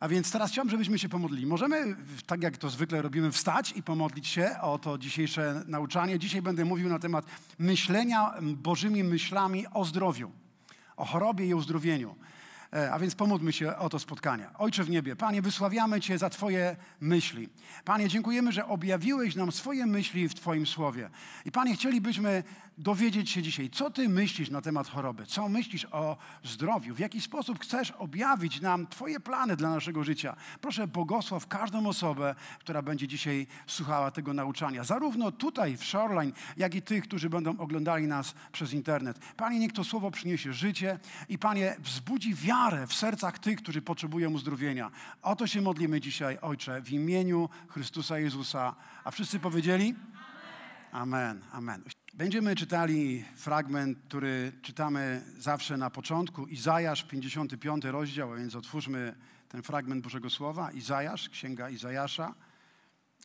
A więc teraz chciałbym, żebyśmy się pomodlili. Możemy, tak jak to zwykle robimy, wstać i pomodlić się o to dzisiejsze nauczanie. Dzisiaj będę mówił na temat myślenia Bożymi myślami o zdrowiu, o chorobie i uzdrowieniu. E, a więc pomódlmy się o to spotkanie. Ojcze w niebie, Panie, wysławiamy Cię za Twoje myśli. Panie, dziękujemy, że objawiłeś nam swoje myśli w Twoim słowie. I Panie, chcielibyśmy dowiedzieć się dzisiaj, co Ty myślisz na temat choroby, co myślisz o zdrowiu, w jaki sposób chcesz objawić nam Twoje plany dla naszego życia. Proszę, błogosław każdą osobę, która będzie dzisiaj słuchała tego nauczania, zarówno tutaj w Shoreline, jak i tych, którzy będą oglądali nas przez internet. Panie, niech to słowo przyniesie życie i Panie, wzbudzi wiarę w sercach tych, którzy potrzebują uzdrowienia. O to się modlimy dzisiaj, Ojcze, w imieniu Chrystusa Jezusa. A wszyscy powiedzieli? Amen, amen. Będziemy czytali fragment, który czytamy zawsze na początku, Izajasz, 55 rozdział, a więc otwórzmy ten fragment Bożego Słowa. Izajasz, księga Izajasza,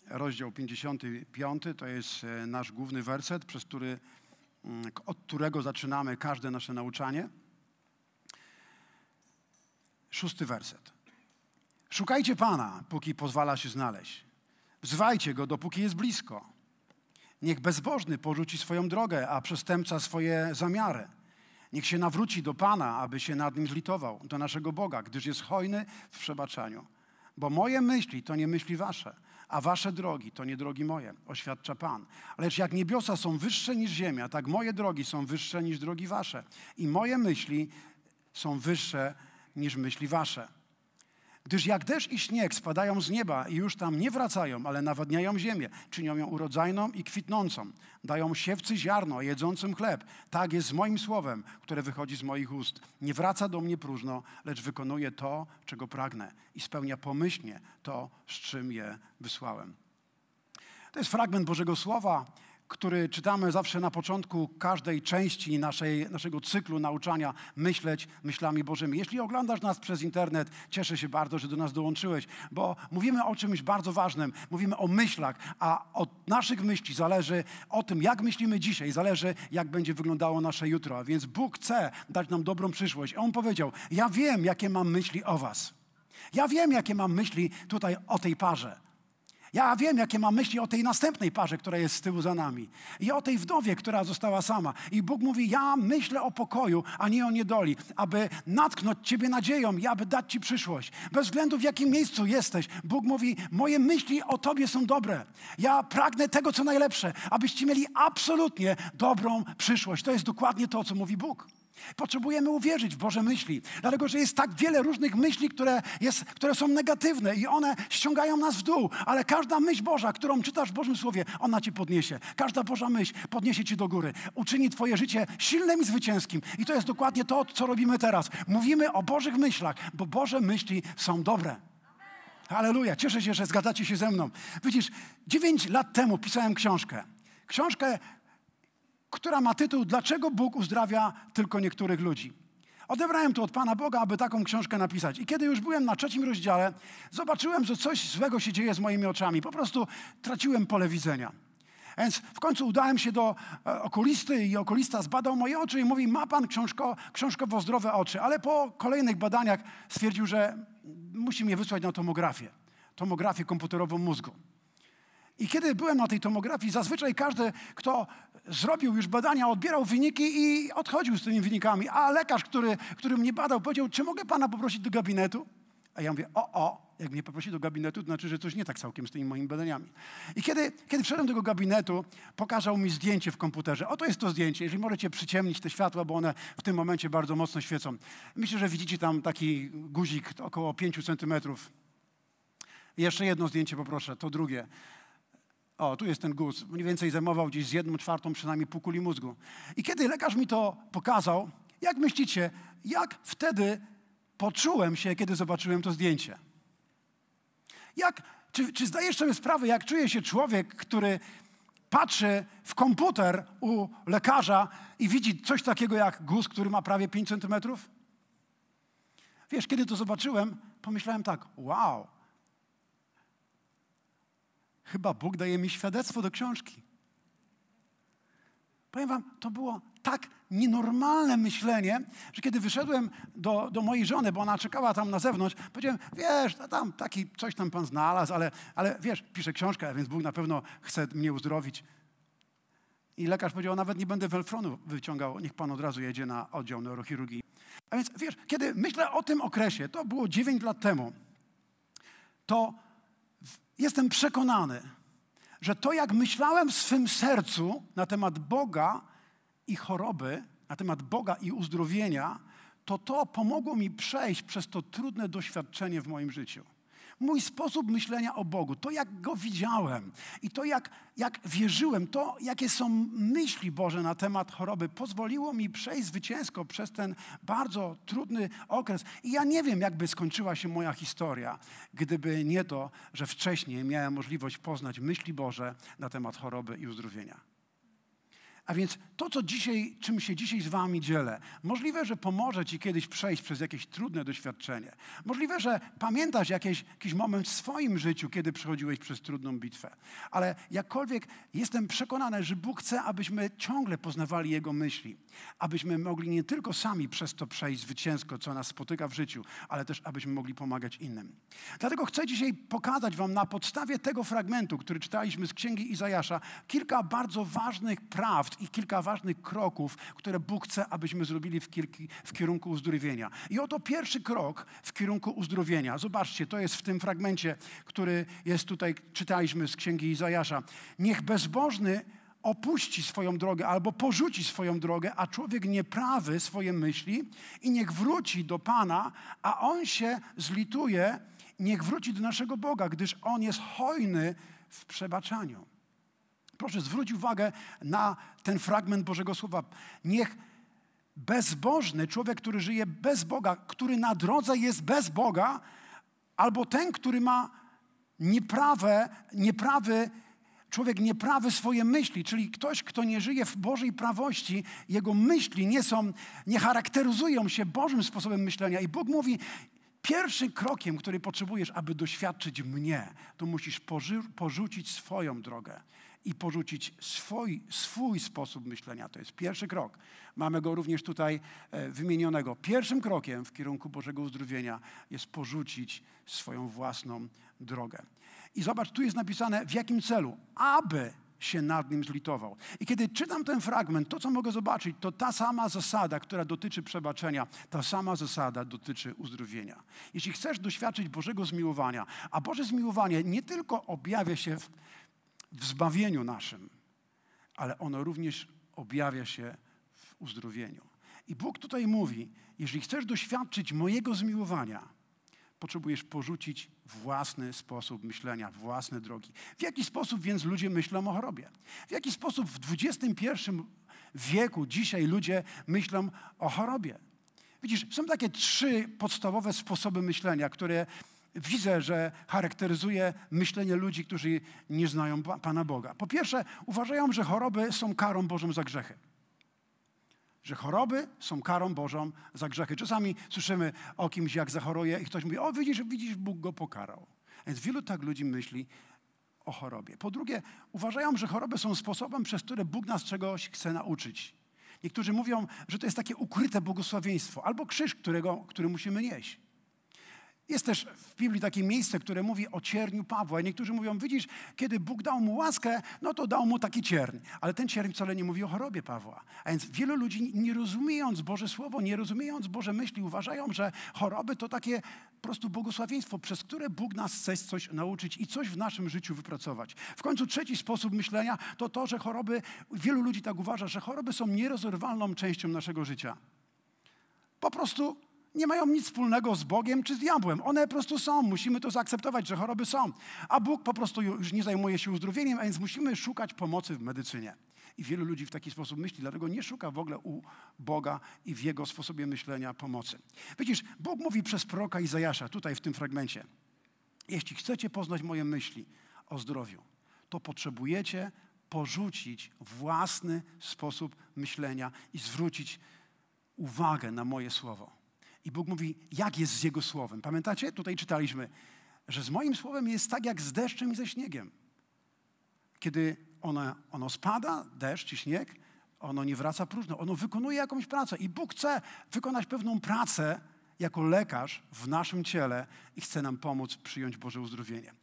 rozdział 55, to jest e, nasz główny werset, przez który, mm, od którego zaczynamy każde nasze nauczanie. Szósty werset. Szukajcie Pana, póki pozwala się znaleźć. Wzywajcie Go, dopóki jest blisko. Niech bezbożny porzuci swoją drogę, a przestępca swoje zamiary. Niech się nawróci do Pana, aby się nad nim zlitował, do naszego Boga, gdyż jest hojny w przebaczaniu. Bo moje myśli to nie myśli wasze, a wasze drogi to nie drogi moje, oświadcza Pan. Lecz jak niebiosa są wyższe niż ziemia, tak moje drogi są wyższe niż drogi wasze. I moje myśli są wyższe niż myśli wasze. Gdyż jak deszcz i śnieg spadają z nieba i już tam nie wracają, ale nawadniają ziemię, czynią ją urodzajną i kwitnącą, dają siewcy ziarno, jedzącym chleb. Tak jest z moim słowem, które wychodzi z moich ust. Nie wraca do mnie próżno, lecz wykonuje to, czego pragnę i spełnia pomyślnie to, z czym je wysłałem. To jest fragment Bożego Słowa, który czytamy zawsze na początku każdej części naszej, naszego cyklu nauczania myśleć myślami Bożymi. Jeśli oglądasz nas przez internet, cieszę się bardzo, że do nas dołączyłeś, bo mówimy o czymś bardzo ważnym. Mówimy o myślach, a od naszych myśli zależy o tym, jak myślimy dzisiaj, zależy, jak będzie wyglądało nasze jutro. A więc Bóg chce dać nam dobrą przyszłość. On powiedział: Ja wiem, jakie mam myśli o Was. Ja wiem, jakie mam myśli tutaj o tej parze. Ja wiem, jakie mam myśli o tej następnej parze, która jest z tyłu za nami. I o tej wdowie, która została sama. I Bóg mówi, ja myślę o pokoju, a nie o niedoli, aby natknąć Ciebie nadzieją i aby dać Ci przyszłość. Bez względu w jakim miejscu jesteś. Bóg mówi, moje myśli o Tobie są dobre. Ja pragnę tego, co najlepsze, abyście mieli absolutnie dobrą przyszłość. To jest dokładnie to, co mówi Bóg. Potrzebujemy uwierzyć w Boże myśli, dlatego że jest tak wiele różnych myśli, które, jest, które są negatywne i one ściągają nas w dół, ale każda myśl Boża, którą czytasz w Bożym Słowie, ona cię podniesie. Każda Boża myśl podniesie cię do góry, uczyni twoje życie silnym i zwycięskim. I to jest dokładnie to, co robimy teraz. Mówimy o Bożych myślach, bo Boże myśli są dobre. Aleluja, cieszę się, że zgadzacie się ze mną. Widzisz, dziewięć lat temu pisałem książkę. Książkę, która ma tytuł Dlaczego Bóg uzdrawia tylko niektórych ludzi? Odebrałem to od Pana Boga, aby taką książkę napisać. I kiedy już byłem na trzecim rozdziale, zobaczyłem, że coś złego się dzieje z moimi oczami. Po prostu traciłem pole widzenia. Więc w końcu udałem się do e, okulisty i okulista zbadał moje oczy i mówi, ma pan książko, książkowo zdrowe oczy. Ale po kolejnych badaniach stwierdził, że musi mnie wysłać na tomografię. Tomografię komputerową mózgu. I kiedy byłem na tej tomografii, zazwyczaj każdy, kto zrobił już badania, odbierał wyniki i odchodził z tymi wynikami. A lekarz, który, który mnie badał, powiedział, czy mogę pana poprosić do gabinetu? A ja mówię, o, o, jak mnie poprosi do gabinetu, to znaczy, że coś nie tak całkiem z tymi moimi badaniami. I kiedy, kiedy wszedłem do tego gabinetu, pokazał mi zdjęcie w komputerze. Oto jest to zdjęcie. Jeżeli możecie przyciemnić te światła, bo one w tym momencie bardzo mocno świecą. Myślę, że widzicie tam taki guzik około 5 centymetrów. Jeszcze jedno zdjęcie poproszę, to drugie. O, tu jest ten guz. Mniej więcej zajmował gdzieś z jedną czwartą przynajmniej półkuli mózgu. I kiedy lekarz mi to pokazał, jak myślicie, jak wtedy poczułem się, kiedy zobaczyłem to zdjęcie? Jak, czy, czy zdajesz sobie sprawę, jak czuje się człowiek, który patrzy w komputer u lekarza i widzi coś takiego jak guz, który ma prawie 5 centymetrów? Wiesz, kiedy to zobaczyłem, pomyślałem tak, wow, Chyba Bóg daje mi świadectwo do książki. Powiem wam, to było tak nienormalne myślenie, że kiedy wyszedłem do, do mojej żony, bo ona czekała tam na zewnątrz, powiedziałem, wiesz, tam taki coś tam pan znalazł, ale, ale wiesz, piszę książkę, więc Bóg na pewno chce mnie uzdrowić. I lekarz powiedział, nawet nie będę welfronu wyciągał, niech pan od razu jedzie na oddział neurochirurgii. A więc wiesz, kiedy myślę o tym okresie, to było 9 lat temu, to jestem przekonany, że to jak myślałem w swym sercu na temat Boga i choroby, na temat Boga i uzdrowienia, to to pomogło mi przejść przez to trudne doświadczenie w moim życiu mój sposób myślenia o Bogu, to jak Go widziałem i to jak, jak wierzyłem, to jakie są myśli Boże na temat choroby, pozwoliło mi przejść zwycięsko przez ten bardzo trudny okres. I ja nie wiem, jakby skończyła się moja historia, gdyby nie to, że wcześniej miałem możliwość poznać myśli Boże na temat choroby i uzdrowienia. A więc to, co dzisiaj, czym się dzisiaj z Wami dzielę, możliwe, że pomoże Ci kiedyś przejść przez jakieś trudne doświadczenie. Możliwe, że pamiętasz jakiś, moment w swoim życiu, kiedy przechodziłeś przez trudną bitwę. Ale jakkolwiek jestem przekonany, że Bóg chce, abyśmy ciągle poznawali Jego myśli, abyśmy mogli nie tylko sami przez to przejść zwycięsko, co nas spotyka w życiu, ale też abyśmy mogli pomagać innym. Dlatego chcę dzisiaj pokazać Wam na podstawie tego fragmentu, który czytaliśmy z Księgi Izajasza, kilka bardzo ważnych i kilka ważnych kroków, które Bóg chce, abyśmy zrobili w, kilki, w kierunku uzdrowienia. I oto pierwszy krok w kierunku uzdrowienia. Zobaczcie, to jest w tym fragmencie, który jest tutaj, czytaliśmy z Księgi Izajasza. Niech bezbożny opuści swoją drogę albo porzuci swoją drogę, a człowiek nieprawy swoje myśli i niech wróci do Pana, a On się zlituje, niech wróci do naszego Boga, gdyż On jest hojny w przebaczaniu. Proszę zwróć uwagę na ten fragment Bożego Słowa. Niech bezbożny, człowiek, który żyje bez Boga, który na drodze jest bez Boga, albo ten, który ma nieprawe, nieprawy, człowiek nieprawy swoje myśli, czyli ktoś, kto nie żyje w Bożej prawości, jego myśli nie są, nie charakteryzują się Bożym sposobem myślenia. I Bóg mówi, pierwszym krokiem, który potrzebujesz, aby doświadczyć mnie, to musisz porzucić swoją drogę i porzucić swój, swój sposób myślenia. To jest pierwszy krok. Mamy go również tutaj e, wymienionego. Pierwszym krokiem w kierunku Bożego uzdrowienia jest porzucić swoją własną drogę. I zobacz, tu jest napisane w jakim celu? Aby się nad nim zlitował. I kiedy czytam ten fragment, to co mogę zobaczyć, to ta sama zasada, która dotyczy przebaczenia, ta sama zasada dotyczy uzdrowienia. Jeśli chcesz doświadczyć Bożego zmiłowania, a Boże zmiłowanie nie tylko objawia się w, w zbawieniu naszym, ale ono również objawia się w uzdrowieniu. I Bóg tutaj mówi, jeżeli chcesz doświadczyć mojego zmiłowania, potrzebujesz porzucić własny sposób myślenia, własne drogi. W jaki sposób więc ludzie myślą o chorobie? W jaki sposób w XXI wieku dzisiaj ludzie myślą o chorobie? Widzisz, są takie trzy podstawowe sposoby myślenia, które widzę, że charakteryzuje myślenie ludzi, którzy nie znają Pana Boga. Po pierwsze, uważają, że choroby są karą Bożą za grzechy. Że choroby są karą Bożą za grzechy. Czasami słyszymy o kimś, jak zachoruje i ktoś mówi, o widzisz, widzisz, Bóg go pokarał. Więc wielu tak ludzi myśli o chorobie. Po drugie, uważają, że choroby są sposobem, przez które Bóg nas czegoś chce nauczyć. Niektórzy mówią, że to jest takie ukryte błogosławieństwo albo krzyż, którego, który musimy nieść. Jest też w Biblii takie miejsce, które mówi o cierniu Pawła. I niektórzy mówią, widzisz, kiedy Bóg dał mu łaskę, no to dał mu taki cierń. Ale ten cierń wcale nie mówi o chorobie Pawła. A więc wielu ludzi, nie rozumiejąc Boże Słowo, nie rozumiejąc Boże myśli, uważają, że choroby to takie po prostu błogosławieństwo, przez które Bóg nas chce coś nauczyć i coś w naszym życiu wypracować. W końcu trzeci sposób myślenia to to, że choroby, wielu ludzi tak uważa, że choroby są nierozerwalną częścią naszego życia. Po prostu nie mają nic wspólnego z Bogiem czy z diabłem. One po prostu są. Musimy to zaakceptować, że choroby są. A Bóg po prostu już nie zajmuje się uzdrowieniem, a więc musimy szukać pomocy w medycynie. I wielu ludzi w taki sposób myśli, dlatego nie szuka w ogóle u Boga i w Jego sposobie myślenia pomocy. Widzisz, Bóg mówi przez proroka Izajasza, tutaj w tym fragmencie. Jeśli chcecie poznać moje myśli o zdrowiu, to potrzebujecie porzucić własny sposób myślenia i zwrócić uwagę na moje słowo. I Bóg mówi, jak jest z Jego słowem. Pamiętacie? Tutaj czytaliśmy, że z moim słowem jest tak jak z deszczem i ze śniegiem. Kiedy ono, ono spada, deszcz i śnieg, ono nie wraca próżno, ono wykonuje jakąś pracę i Bóg chce wykonać pewną pracę jako lekarz w naszym ciele i chce nam pomóc przyjąć Boże uzdrowienie.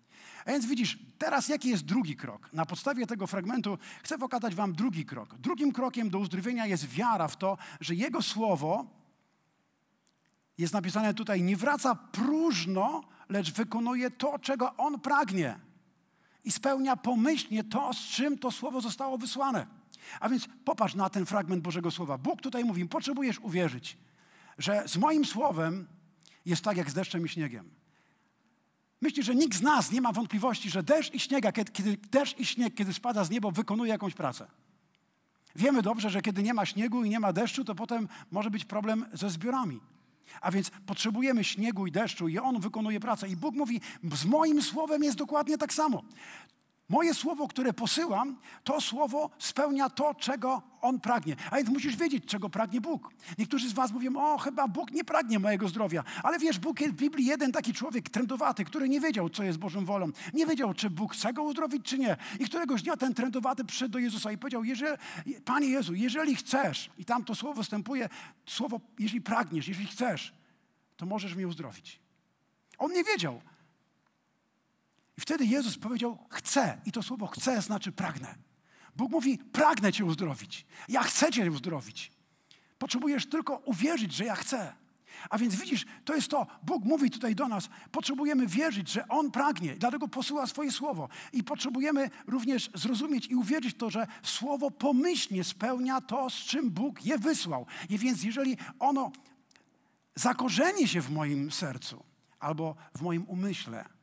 A więc widzisz, teraz jaki jest drugi krok? Na podstawie tego fragmentu chcę pokazać Wam drugi krok. Drugim krokiem do uzdrowienia jest wiara w to, że Jego słowo jest napisane tutaj, nie wraca próżno, lecz wykonuje to, czego On pragnie i spełnia pomyślnie to, z czym to słowo zostało wysłane. A więc popatrz na ten fragment Bożego Słowa. Bóg tutaj mówi, potrzebujesz uwierzyć, że z moim słowem jest tak jak z deszczem i śniegiem. Myślę, że nikt z nas nie ma wątpliwości, że deszcz i śnieg, kiedy, kiedy deszcz i śnieg, kiedy spada z nieba, wykonuje jakąś pracę. Wiemy dobrze, że kiedy nie ma śniegu i nie ma deszczu, to potem może być problem ze zbiorami. A więc potrzebujemy śniegu i deszczu i on wykonuje pracę. I Bóg mówi, z moim słowem jest dokładnie tak samo. Moje słowo, które posyłam, to słowo spełnia to, czego On pragnie. A więc musisz wiedzieć, czego pragnie Bóg. Niektórzy z Was mówią, o, chyba Bóg nie pragnie mojego zdrowia. Ale wiesz, Bóg jest w Biblii jeden taki człowiek trędowaty, który nie wiedział, co jest Bożą wolą. Nie wiedział, czy Bóg chce go uzdrowić, czy nie. I któregoś dnia ten trędowaty przyszedł do Jezusa i powiedział, jeżeli, Panie Jezu, jeżeli chcesz, i tam to słowo wstępuje, słowo, jeżeli pragniesz, jeżeli chcesz, to możesz mnie uzdrowić. On nie wiedział, i wtedy Jezus powiedział: Chcę. I to słowo chcę znaczy pragnę. Bóg mówi: Pragnę Cię uzdrowić. Ja chcę Cię uzdrowić. Potrzebujesz tylko uwierzyć, że ja chcę. A więc widzisz, to jest to. Bóg mówi tutaj do nas. Potrzebujemy wierzyć, że On pragnie, dlatego posyła swoje słowo. I potrzebujemy również zrozumieć i uwierzyć w to, że słowo pomyślnie spełnia to, z czym Bóg je wysłał. I więc, jeżeli ono zakorzeni się w moim sercu albo w moim umyśle,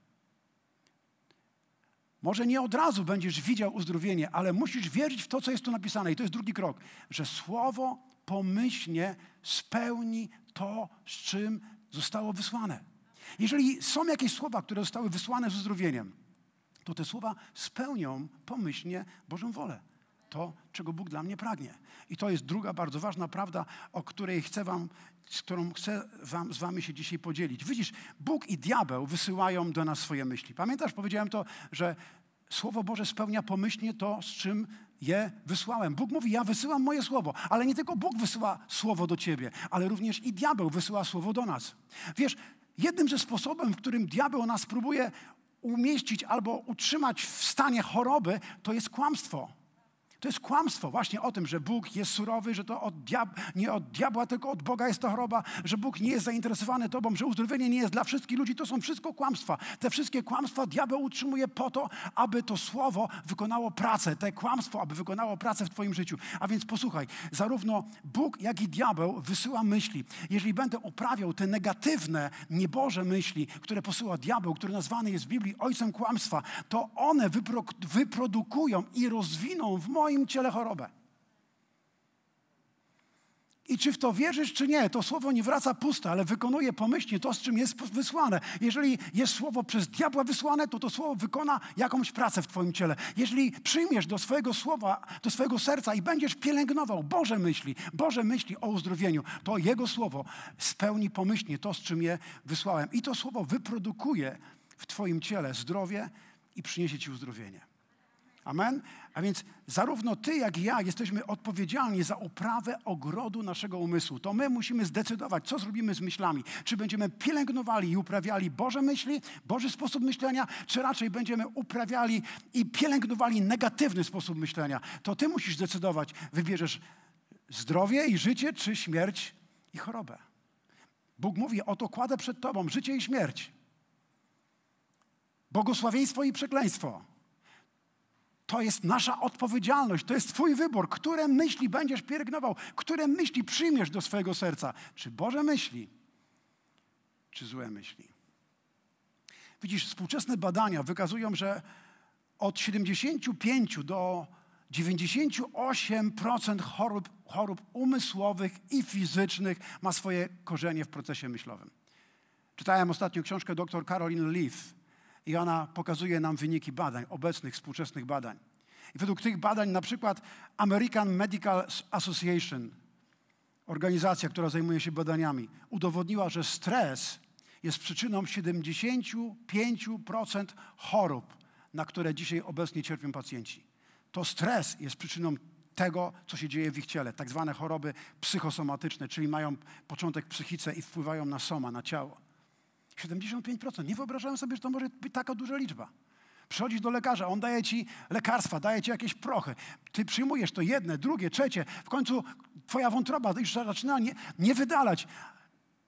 może nie od razu będziesz widział uzdrowienie, ale musisz wierzyć w to, co jest tu napisane. I to jest drugi krok, że słowo pomyślnie spełni to, z czym zostało wysłane. Jeżeli są jakieś słowa, które zostały wysłane z uzdrowieniem, to te słowa spełnią pomyślnie Bożą wolę. To, czego Bóg dla mnie pragnie. I to jest druga bardzo ważna prawda, o której chcę wam, z którą chcę wam, z wami się dzisiaj podzielić. Widzisz, Bóg i diabeł wysyłają do nas swoje myśli. Pamiętasz, powiedziałem to, że Słowo Boże spełnia pomyślnie to, z czym je wysłałem. Bóg mówi, ja wysyłam moje słowo, ale nie tylko Bóg wysyła słowo do ciebie, ale również i diabeł wysyła słowo do nas. Wiesz, jednym ze sposobów, w którym diabeł nas próbuje umieścić albo utrzymać w stanie choroby, to jest kłamstwo. To jest kłamstwo właśnie o tym, że Bóg jest surowy, że to od diab- nie od diabła, tylko od Boga jest to choroba, że Bóg nie jest zainteresowany Tobą, że uzdrowienie nie jest dla wszystkich ludzi. To są wszystko kłamstwa. Te wszystkie kłamstwa diabeł utrzymuje po to, aby to słowo wykonało pracę. Te kłamstwo, aby wykonało pracę w Twoim życiu. A więc posłuchaj, zarówno Bóg, jak i diabeł wysyła myśli. Jeżeli będę uprawiał te negatywne, nieboże myśli, które posyła diabeł, który nazwany jest w Biblii ojcem kłamstwa, to one wypro- wyprodukują i rozwiną w moim swoim ciele chorobę. I czy w to wierzysz, czy nie, to słowo nie wraca puste, ale wykonuje pomyślnie to, z czym jest wysłane. Jeżeli jest słowo przez diabła wysłane, to to słowo wykona jakąś pracę w Twoim ciele. Jeżeli przyjmiesz do swojego słowa, do swojego serca i będziesz pielęgnował Boże myśli, Boże myśli o uzdrowieniu, to Jego słowo spełni pomyślnie to, z czym je wysłałem. I to słowo wyprodukuje w Twoim ciele zdrowie i przyniesie Ci uzdrowienie. Amen? A więc zarówno ty, jak i ja jesteśmy odpowiedzialni za uprawę ogrodu naszego umysłu. To my musimy zdecydować, co zrobimy z myślami. Czy będziemy pielęgnowali i uprawiali Boże myśli, Boży sposób myślenia, czy raczej będziemy uprawiali i pielęgnowali negatywny sposób myślenia. To ty musisz zdecydować, wybierzesz zdrowie i życie, czy śmierć i chorobę. Bóg mówi, oto kładę przed tobą życie i śmierć. Błogosławieństwo i przekleństwo. To jest nasza odpowiedzialność, to jest Twój wybór, które myśli będziesz pielęgnował, które myśli przyjmiesz do swojego serca. Czy Boże myśli, czy złe myśli. Widzisz, współczesne badania wykazują, że od 75 do 98% chorób, chorób umysłowych i fizycznych ma swoje korzenie w procesie myślowym. Czytałem ostatnio książkę dr Caroline Leaf i ona pokazuje nam wyniki badań, obecnych, współczesnych badań. I według tych badań na przykład American Medical Association, organizacja, która zajmuje się badaniami, udowodniła, że stres jest przyczyną 75% chorób, na które dzisiaj obecnie cierpią pacjenci. To stres jest przyczyną tego, co się dzieje w ich ciele. Tak zwane choroby psychosomatyczne, czyli mają początek w psychice i wpływają na soma, na ciało. 75%. Nie wyobrażałem sobie, że to może być taka duża liczba. Przychodzisz do lekarza, on daje ci lekarstwa, daje ci jakieś prochy. Ty przyjmujesz to jedne, drugie, trzecie. W końcu twoja wątroba już zaczyna nie, nie wydalać.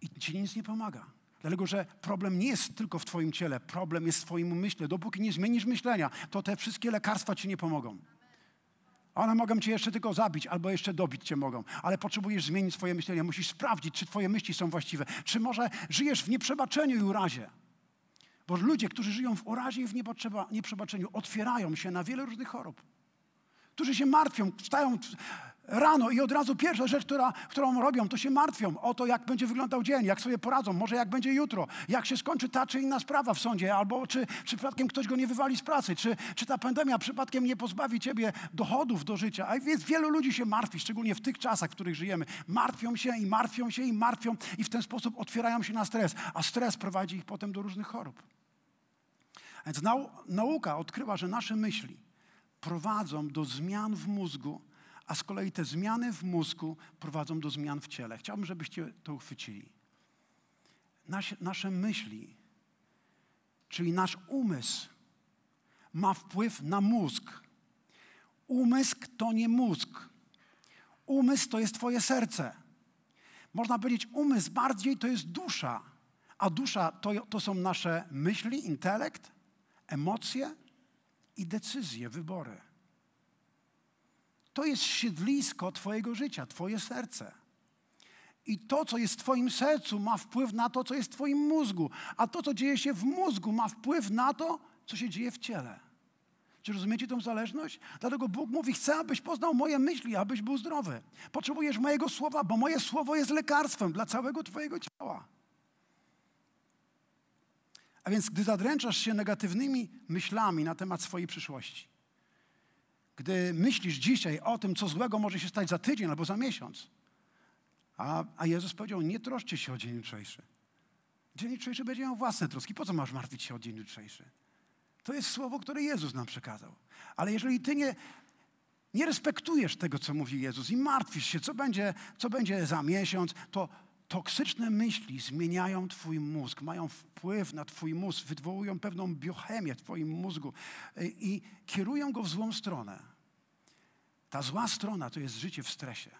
I ci nic nie pomaga. Dlatego, że problem nie jest tylko w twoim ciele, problem jest w twoim umyśle. Dopóki nie zmienisz myślenia, to te wszystkie lekarstwa ci nie pomogą. One mogą cię jeszcze tylko zabić, albo jeszcze dobić cię mogą. Ale potrzebujesz zmienić swoje myślenie. Musisz sprawdzić, czy twoje myśli są właściwe. Czy może żyjesz w nieprzebaczeniu i urazie. Bo ludzie, którzy żyją w urazie i w nieprzebaczeniu, otwierają się na wiele różnych chorób. Którzy się martwią, wstają rano i od razu pierwsza rzecz, która, którą robią, to się martwią o to, jak będzie wyglądał dzień, jak sobie poradzą, może jak będzie jutro, jak się skończy ta czy inna sprawa w sądzie, albo czy, czy przypadkiem ktoś go nie wywali z pracy, czy, czy ta pandemia przypadkiem nie pozbawi ciebie dochodów do życia. A więc wielu ludzi się martwi, szczególnie w tych czasach, w których żyjemy. Martwią się i martwią się i martwią i w ten sposób otwierają się na stres, a stres prowadzi ich potem do różnych chorób. Więc nau nauka odkryła, że nasze myśli prowadzą do zmian w mózgu, a z kolei te zmiany w mózgu prowadzą do zmian w ciele. Chciałbym, żebyście to uchwycili. Nasze, nasze myśli, czyli nasz umysł, ma wpływ na mózg. Umysł to nie mózg. Umysł to jest Twoje serce. Można powiedzieć, umysł bardziej to jest dusza, a dusza to, to są nasze myśli, intelekt, emocje i decyzje, wybory. To jest siedlisko Twojego życia, Twoje serce. I to, co jest w Twoim sercu, ma wpływ na to, co jest w Twoim mózgu. A to, co dzieje się w mózgu, ma wpływ na to, co się dzieje w ciele. Czy rozumiecie tę zależność? Dlatego Bóg mówi: Chcę, abyś poznał moje myśli, abyś był zdrowy. Potrzebujesz mojego słowa, bo moje słowo jest lekarstwem dla całego Twojego ciała. A więc, gdy zadręczasz się negatywnymi myślami na temat swojej przyszłości, gdy myślisz dzisiaj o tym, co złego może się stać za tydzień albo za miesiąc, a, a Jezus powiedział: Nie troszcie się o dzień jutrzejszy. Dzień jutrzejszy będzie miał własne troski. Po co masz martwić się o dzień jutrzejszy? To jest słowo, które Jezus nam przekazał. Ale jeżeli ty nie, nie respektujesz tego, co mówi Jezus i martwisz się, co będzie, co będzie za miesiąc, to toksyczne myśli zmieniają Twój mózg, mają wpływ na Twój mózg, wywołują pewną biochemię w Twoim mózgu y, i kierują go w złą stronę. Ta zła strona to jest życie w stresie.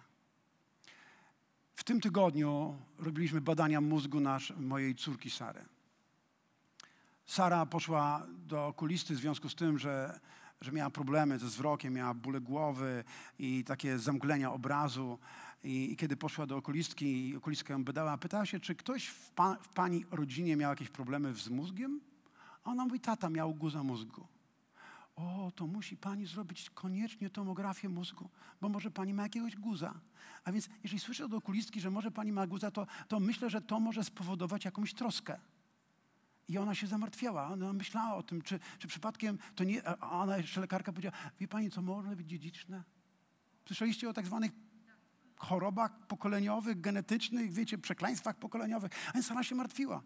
W tym tygodniu robiliśmy badania mózgu nasz, mojej córki Sary. Sara poszła do okulisty w związku z tym, że, że miała problemy ze wzrokiem, miała bóle głowy i takie zamglenia obrazu. I, I, kiedy poszła do okulistki i okulistka ją badała, pytała się, czy ktoś w, pa, w, pani rodzinie miał jakieś problemy z mózgiem? A ona mówi, tata miał guza mózgu. O, to musi pani zrobić koniecznie tomografię mózgu, bo może pani ma jakiegoś guza. A więc jeżeli słyszę od okulistki, że może pani ma guza, to, to myślę, że to może spowodować jakąś troskę. I ona się zamartwiała. Ona myślała o tym, czy, czy przypadkiem to nie... A ona jeszcze lekarka powiedziała, wie pani, to może być dziedziczne? Słyszeliście o tak zwanych chorobach pokoleniowych, genetycznych, wiecie, przekleństwach pokoleniowych. A więc ona się martwiła.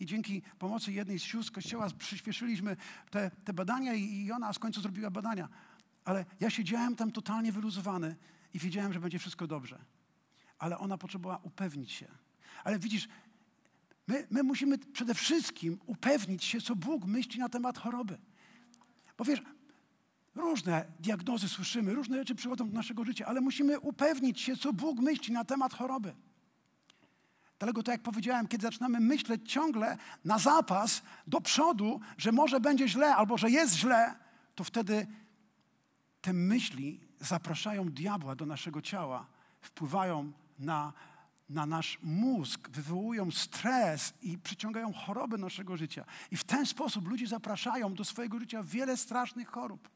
I dzięki pomocy jednej z sióstr Kościoła przyspieszyliśmy te, te badania i ona z końcu zrobiła badania. Ale ja siedziałem tam totalnie wyluzowany i wiedziałem, że będzie wszystko dobrze. Ale ona potrzebowała upewnić się. Ale widzisz, my, my musimy przede wszystkim upewnić się, co Bóg myśli na temat choroby. Bo wiesz, Różne diagnozy słyszymy, różne rzeczy przychodzą do naszego życia, ale musimy upewnić się, co Bóg myśli na temat choroby. Dlatego, tak jak powiedziałem, kiedy zaczynamy myśleć ciągle na zapas do przodu, że może będzie źle albo że jest źle, to wtedy te myśli zapraszają diabła do naszego ciała, wpływają na, na nasz mózg, wywołują stres i przyciągają choroby naszego życia. I w ten sposób ludzie zapraszają do swojego życia wiele strasznych chorób.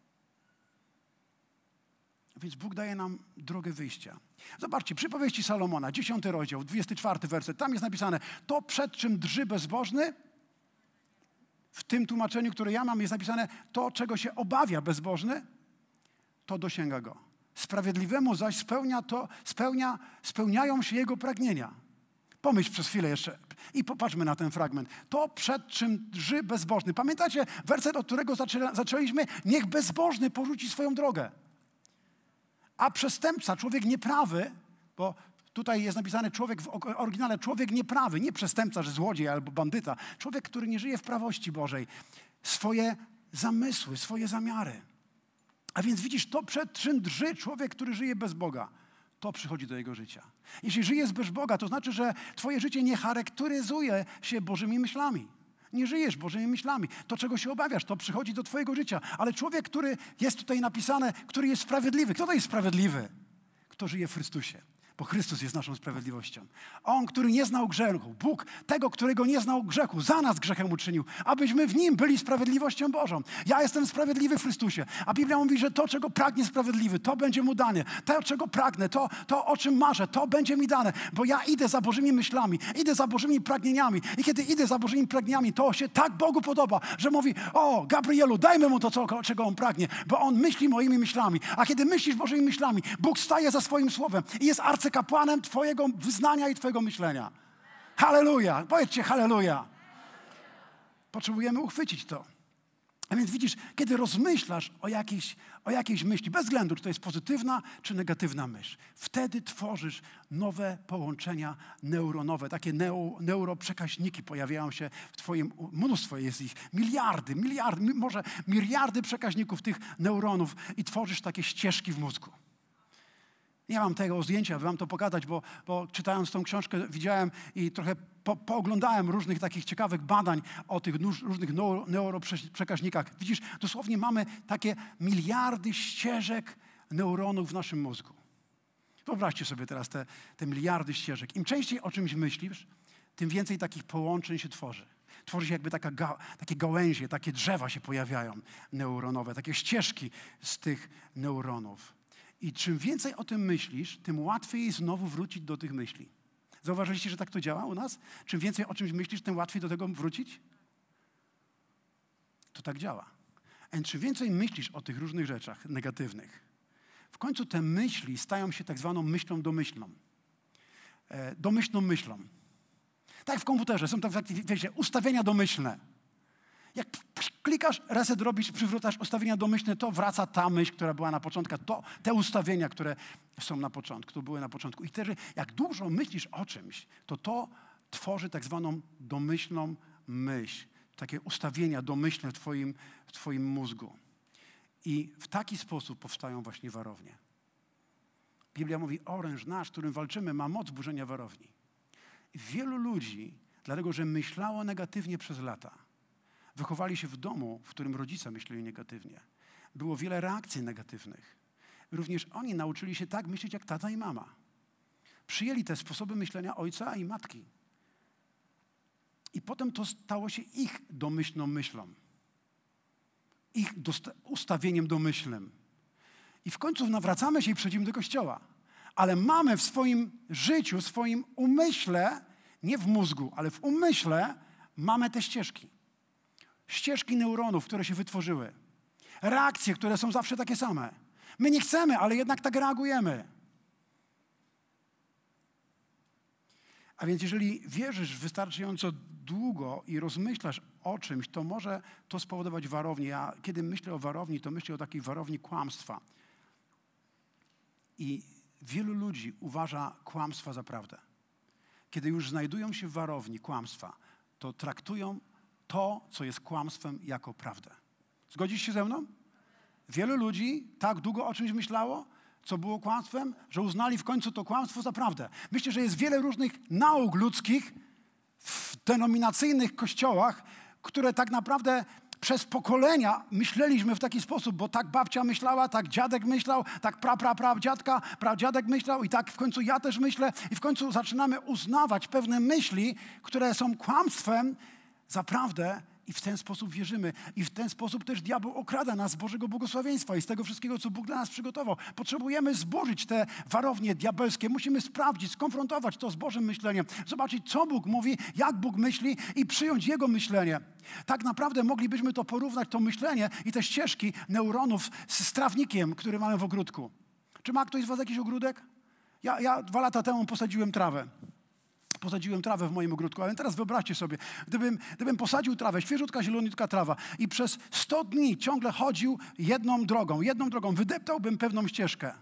Więc Bóg daje nam drogę wyjścia. Zobaczcie, przypowieści Salomona, 10 rozdział, 24 werset. Tam jest napisane, to przed czym drży bezbożny, w tym tłumaczeniu, które ja mam, jest napisane, to czego się obawia bezbożny, to dosięga go. Sprawiedliwemu zaś spełnia to, spełnia, spełniają się jego pragnienia. Pomyśl przez chwilę jeszcze i popatrzmy na ten fragment. To przed czym drży bezbożny. Pamiętacie werset, od którego zaczęliśmy? Niech bezbożny porzuci swoją drogę A przestępca, człowiek nieprawy, bo tutaj jest napisane człowiek w oryginale, człowiek nieprawy, nie przestępca, że złodziej albo bandyta. Człowiek, który nie żyje w prawości Bożej. Swoje zamysły, swoje zamiary. A więc widzisz, to przed czym drży człowiek, który żyje bez Boga. To przychodzi do jego życia. Jeśli żyjesz bez Boga, to znaczy, że twoje życie nie charakteryzuje się Bożymi myślami. Nie żyjesz Bożymi myślami. To, czego się obawiasz, to przychodzi do Twojego życia. Ale człowiek, który jest tutaj napisane, który jest sprawiedliwy. Kto to jest sprawiedliwy? Kto żyje w Chrystusie bo Chrystus jest naszą sprawiedliwością. On, który nie znał grzechu, Bóg tego, którego nie znał grzechu, za nas grzechem uczynił, abyśmy w Nim byli sprawiedliwością Bożą. Ja jestem sprawiedliwy w Chrystusie, a Biblia mówi, że to, czego pragnie sprawiedliwy, to będzie mu dane. To, czego pragnę, to, to o czym marzę, to będzie mi dane, bo ja idę za Bożymi myślami, idę za Bożymi pragnieniami i kiedy idę za Bożymi pragnieniami, to się tak Bogu podoba, że mówi, o Gabrielu, dajmy mu to, co, czego on pragnie, bo on myśli moimi myślami, a kiedy myślisz Bożymi myślami, Bóg staje za swoim słowem i jest arcy arcykapłanem Twojego wyznania i Twojego myślenia. Halleluja! Powiedzcie halleluja! Potrzebujemy uchwycić to. A więc widzisz, kiedy rozmyślasz o jakiejś, o jakiejś myśli, bez względu, czy to jest pozytywna, czy negatywna myśl, wtedy tworzysz nowe połączenia neuronowe, takie neo, neuroprzekaźniki pojawiają się w Twoim, mnóstwo jest ich, miliardy, miliardy, może miliardy przekaźników tych neuronów i tworzysz takie ścieżki w mózgu. Nie mam tego zdjęcia, aby wam to pokazać, bo, bo czytając tą książkę widziałem i trochę po, pooglądałem różnych takich ciekawych badań o tych różnych neuroprzekaźnikach. Widzisz, dosłownie mamy takie miliardy ścieżek neuronów w naszym mózgu. Wyobraźcie sobie teraz te, te miliardy ścieżek. Im częściej o czymś myślisz, tym więcej takich połączeń się tworzy. Tworzy się jakby taka ga, takie gałęzie, takie drzewa się pojawiają neuronowe, takie ścieżki z tych neuronów. I czym więcej o tym myślisz, tym łatwiej jest znowu wrócić do tych myśli. Zauważyliście, że tak to działa u nas? Czym więcej o czymś myślisz, tym łatwiej do tego wrócić? To tak działa. A czym więcej myślisz o tych różnych rzeczach negatywnych, w końcu te myśli stają się tak zwaną myślą domyślną. E, domyślną myślą. Tak w komputerze, są tak, wiecie, ustawienia domyślne. Jak klikasz, reset robisz, przywracasz ustawienia domyślne, to wraca ta myśl, która była na początku, to te ustawienia, które są na początku, były na początku. I wtedy, jak dużo myślisz o czymś, to to tworzy tak zwaną domyślną myśl. Takie ustawienia domyślne w twoim, w twoim mózgu. I w taki sposób powstają właśnie warownie. Biblia mówi, oręż nasz, którym walczymy, ma moc burzenia warowni. Wielu ludzi, dlatego że myślało negatywnie przez lata, Wychowali się w domu, w którym rodzice myśleli negatywnie. Było wiele reakcji negatywnych. Również oni nauczyli się tak myśleć jak tata i mama. Przyjęli te sposoby myślenia ojca i matki. I potem to stało się ich domyślną myślą. Ich ustawieniem domyślnym. I w końcu nawracamy się i przechodzimy do kościoła. Ale mamy w swoim życiu, w swoim umyśle, nie w mózgu, ale w umyśle, mamy te ścieżki ścieżki neuronów, które się wytworzyły. Reakcje, które są zawsze takie same. My nie chcemy, ale jednak tak reagujemy. A więc jeżeli wierzysz wystarczająco długo i rozmyślasz o czymś, to może to spowodować warownię. Ja kiedy myślę o warowni, to myślę o takiej warowni kłamstwa. I wielu ludzi uważa kłamstwa za prawdę. Kiedy już znajdują się w warowni kłamstwa, to traktują to, co jest kłamstwem, jako prawdę. Zgodzisz się ze mną? Wielu ludzi tak długo o czymś myślało, co było kłamstwem, że uznali w końcu to kłamstwo za prawdę. Myślę, że jest wiele różnych nauk ludzkich w denominacyjnych kościołach, które tak naprawdę przez pokolenia myśleliśmy w taki sposób, bo tak babcia myślała, tak dziadek myślał, tak pra, pra, pra dziadka, pra dziadek myślał i tak w końcu ja też myślę i w końcu zaczynamy uznawać pewne myśli, które są kłamstwem, za prawdę i w ten sposób wierzymy. I w ten sposób też diabeł okrada nas z Bożego błogosławieństwa i z tego wszystkiego, co Bóg dla nas przygotował. Potrzebujemy zburzyć te warownie diabelskie. Musimy sprawdzić, skonfrontować to z Bożym myśleniem, zobaczyć, co Bóg mówi, jak Bóg myśli i przyjąć Jego myślenie. Tak naprawdę moglibyśmy to porównać, to myślenie i te ścieżki neuronów z trawnikiem, który mamy w ogródku. Czy ma ktoś z Was jakiś ogródek? Ja, ja dwa lata temu posadziłem trawę posadziłem trawę w moim ogródku, ale teraz wyobraźcie sobie, gdybym, gdybym posadził trawę, świeżutka, zieloniutka trawa i przez 100 dni ciągle chodził jedną drogą, jedną drogą, wydeptałbym pewną ścieżkę.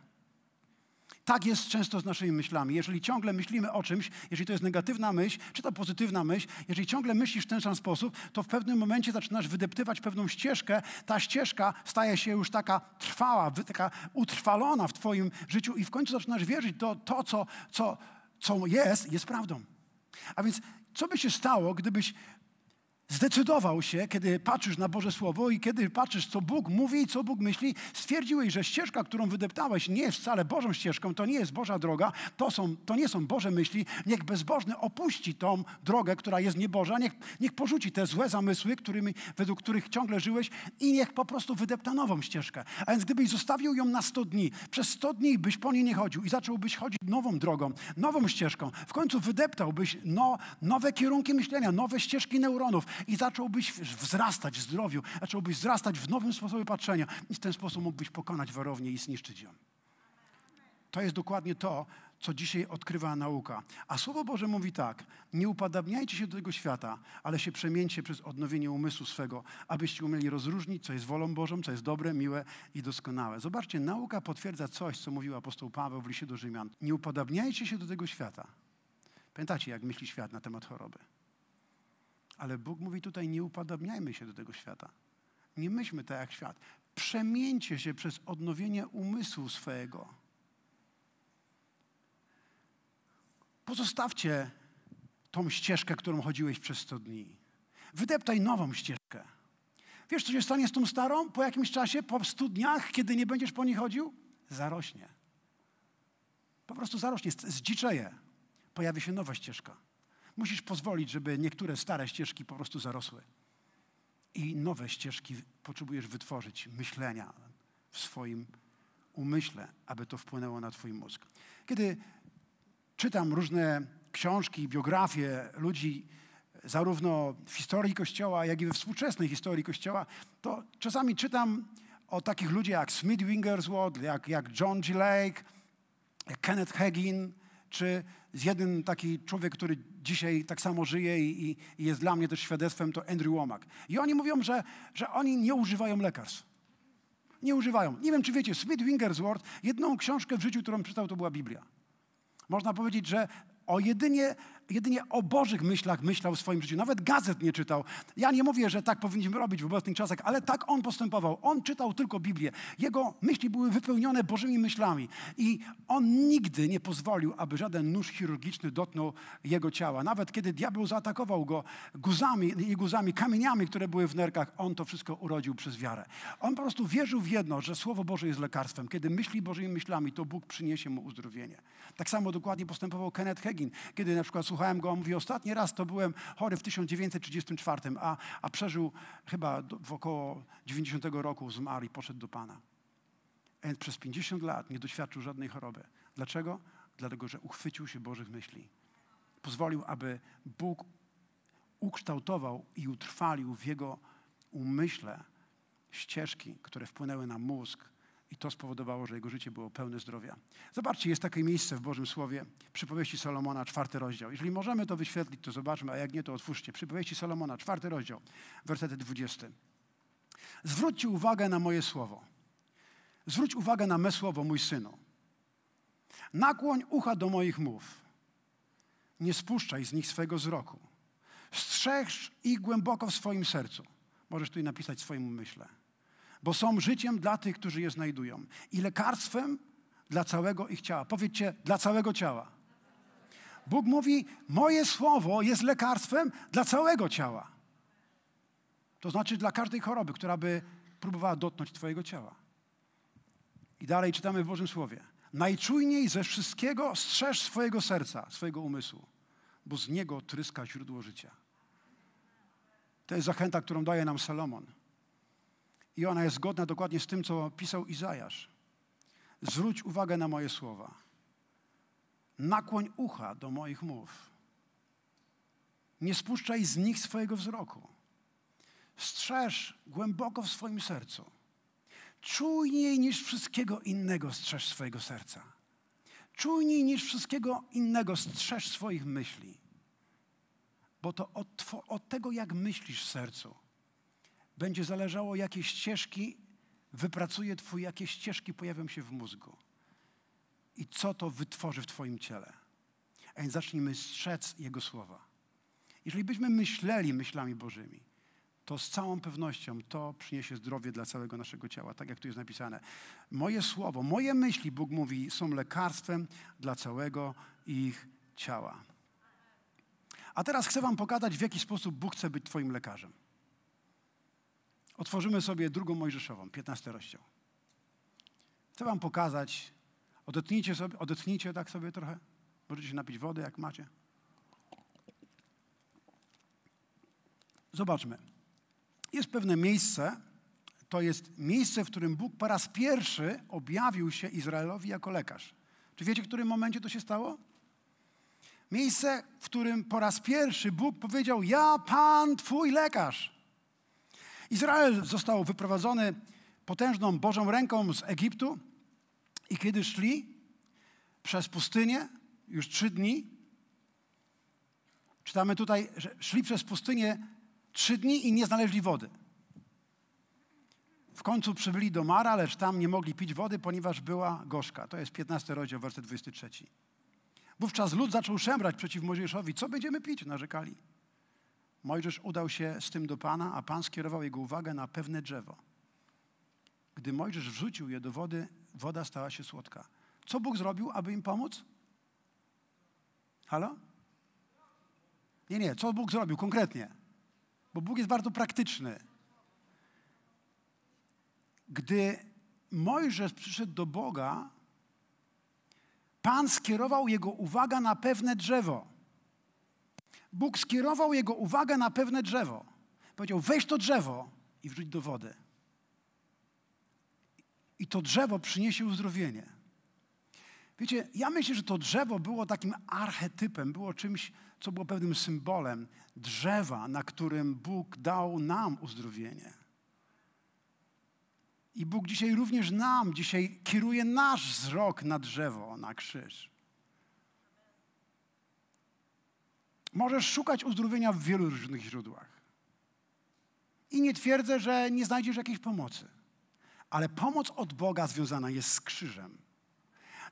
Tak jest często z naszymi myślami. Jeżeli ciągle myślimy o czymś, jeżeli to jest negatywna myśl, czy to pozytywna myśl, jeżeli ciągle myślisz w ten sam sposób, to w pewnym momencie zaczynasz wydeptywać pewną ścieżkę. Ta ścieżka staje się już taka trwała, taka utrwalona w Twoim życiu i w końcu zaczynasz wierzyć, to, to co, co, co jest, jest prawdą. A więc co by się stało, gdybyś zdecydował się, kiedy patrzysz na Boże Słowo i kiedy patrzysz, co Bóg mówi i co Bóg myśli, stwierdziłeś, że ścieżka, którą wydeptałeś, nie jest wcale Bożą ścieżką, to nie jest Boża droga, to, są, to nie są Boże myśli. Niech bezbożny opuści tą drogę, która jest nieboża, niech, niech porzuci te złe zamysły, którymi, według których ciągle żyłeś i niech po prostu wydepta nową ścieżkę. A więc gdybyś zostawił ją na 100 dni, przez 100 dni byś po niej nie chodził i zacząłbyś chodzić nową drogą, nową ścieżką, w końcu wydeptałbyś no, nowe kierunki myślenia, nowe ścieżki neuronów, i zacząłbyś wzrastać w zdrowiu, zacząłbyś wzrastać w nowym sposobie patrzenia i w ten sposób mógłbyś pokonać warownię i zniszczyć ją. To jest dokładnie to, co dzisiaj odkrywa nauka. A Słowo Boże mówi tak: nie upadabniajcie się do tego świata, ale się przemieńcie przez odnowienie umysłu swego, abyście umieli rozróżnić, co jest wolą Bożą, co jest dobre, miłe i doskonałe. Zobaczcie, nauka potwierdza coś, co mówił apostoł Paweł w liście do Rzymian. Nie upadabniajcie się do tego świata. Pamiętacie, jak myśli świat na temat choroby? Ale Bóg mówi tutaj, nie upodobniajmy się do tego świata. Nie myślmy tak jak świat. Przemieńcie się przez odnowienie umysłu swojego. Pozostawcie tą ścieżkę, którą chodziłeś przez 100 dni. Wydeptaj nową ścieżkę. Wiesz, co się stanie z tą starą? Po jakimś czasie, po 100 dniach, kiedy nie będziesz po niej chodził? Zarośnie. Po prostu zarośnie, zdziczeje. Pojawi się nowa ścieżka. Musisz pozwolić, żeby niektóre stare ścieżki po prostu zarosły. I nowe ścieżki potrzebujesz wytworzyć, myślenia w swoim umyśle, aby to wpłynęło na Twój mózg. Kiedy czytam różne książki, biografie ludzi, zarówno w historii Kościoła, jak i we współczesnej historii Kościoła, to czasami czytam o takich ludziach jak Smith Wigglesworth, jak, jak John G. Lake, jak Kenneth Hagin, czy jeden taki człowiek, który dzisiaj tak samo żyje i, i, jest dla mnie też świadectwem, to Andrew Womack. I oni mówią, że, że oni nie używają lekarstw. Nie używają. Nie wiem, czy wiecie, Smith Wigglesworth, jedną książkę w życiu, którą czytał, to była Biblia. Można powiedzieć, że o jedynie jedynie o Bożych myślach myślał w swoim życiu. Nawet gazet nie czytał. Ja nie mówię, że tak powinniśmy robić w obecnych czasach, ale tak on postępował. On czytał tylko Biblię. Jego myśli były wypełnione Bożymi myślami. I on nigdy nie pozwolił, aby żaden nóż chirurgiczny dotknął jego ciała. Nawet kiedy diabeł zaatakował go guzami, nie guzami, kamieniami, które były w nerkach, on to wszystko urodził przez wiarę. On po prostu wierzył w jedno, że Słowo Boże jest lekarstwem. Kiedy myśli Bożymi myślami, to Bóg przyniesie mu uzdrowienie. Tak samo dokładnie postępował Kenneth Hagin, kiedy na przykład słuchałem go, on mówi, ostatni raz to byłem chory w 1934, a, a przeżył chyba do, w około 90 roku zmarł i poszedł do Pana. And przez 50 lat nie doświadczył żadnej choroby. Dlaczego? Dlatego, że uchwycił się Bożych myśli. Pozwolił, aby Bóg ukształtował i utrwalił w jego umyśle ścieżki, które wpłynęły na mózg, i to spowodowało, że jego życie było pełne zdrowia. Zobaczcie, jest takie miejsce w Bożym Słowie, przypowieści Salomona, czwarty rozdział. Jeżeli możemy to wyświetlić, to zobaczmy, a jak nie, to otwórzcie. Przypowieści Salomona, czwarty rozdział, werset 20. Zwróćcie uwagę na moje słowo. Zwróć uwagę na me słowo, mój synu. Nakłoń ucha do moich mów. Nie spuszczaj z nich swego wzroku. Strzeż ich głęboko w swoim sercu. Możesz tu napisać swoim umyśle bo są życiem dla tych, którzy je znajdują i lekarstwem dla całego ich ciała. Powiedzcie, dla całego ciała. Bóg mówi, moje słowo jest lekarstwem dla całego ciała. To znaczy dla każdej choroby, która by próbowała dotknąć Twojego ciała. I dalej czytamy w Bożym Słowie. Najczujniej ze wszystkiego strzeż swojego serca, swojego umysłu, bo z niego tryska źródło życia. To jest zachęta, którą daje nam Salomon. I ona jest zgodna dokładnie z tym, co pisał Izajasz. Zwróć uwagę na moje słowa. Nakłoń ucha do moich mów. Nie spuszczaj z nich swojego wzroku. Strzeż głęboko w swoim sercu. Czujniej niż wszystkiego innego strzeż swojego serca. Czujniej niż wszystkiego innego strzeż swoich myśli. Bo to od, od tego, jak myślisz w sercu, będzie zależało, jakie ścieżki wypracuje Twój, jakie ścieżki pojawią się w mózgu. i co to wytworzy w Twoim ciele. A więc zacznijmy strzec Jego słowa. Jeżeli byśmy myśleli myślami Bożymi, to z całą pewnością to przyniesie zdrowie dla całego naszego ciała, tak jak tu jest napisane. Moje słowo, moje myśli, Bóg mówi, są lekarstwem dla całego ich ciała. A teraz chcę Wam pokazać, w jaki sposób Bóg chce być Twoim lekarzem. Otworzymy sobie drugą Mojżeszową, 15 rozdział. Chcę Wam pokazać, odetnijcie, sobie, odetnijcie tak sobie trochę. Możecie się napić wody, jak macie. Zobaczmy. Jest pewne miejsce, to jest miejsce, w którym Bóg po raz pierwszy objawił się Izraelowi jako lekarz. Czy wiecie, w którym momencie to się stało? Miejsce, w którym po raz pierwszy Bóg powiedział: Ja, Pan, Twój lekarz. Izrael został wyprowadzony potężną Bożą ręką z Egiptu i kiedy szli przez pustynię, już trzy dni, czytamy tutaj, że szli przez pustynię trzy dni i nie znaleźli wody. W końcu przybyli do Mara, lecz tam nie mogli pić wody, ponieważ była gorzka. To jest 15 rozdział, werset 23. Wówczas lud zaczął szemrać przeciw Mojżeszowi. Co będziemy pić? Narzekali. Mojżesz udał się z tym do Pana, a Pan skierował jego uwagę na pewne drzewo. Gdy Mojżesz wrzucił je do wody, woda stała się słodka. Co Bóg zrobił, aby im pomóc? Halo? Nie, nie, co Bóg zrobił konkretnie? Bo Bóg jest bardzo praktyczny. Gdy Mojżesz przyszedł do Boga, Pan skierował jego uwagę na pewne drzewo. Bóg skierował jego uwagę na pewne drzewo. Powiedział: weź to drzewo i wrzuć do wody. I to drzewo przyniesie uzdrowienie. Wiecie, ja myślę, że to drzewo było takim archetypem, było czymś, co było pewnym symbolem drzewa, na którym Bóg dał nam uzdrowienie. I Bóg dzisiaj również nam, dzisiaj kieruje nasz wzrok na drzewo, na krzyż. Możesz szukać uzdrowienia w wielu różnych źródłach. I nie twierdzę, że nie znajdziesz jakiejś pomocy. Ale pomoc od Boga związana jest z krzyżem.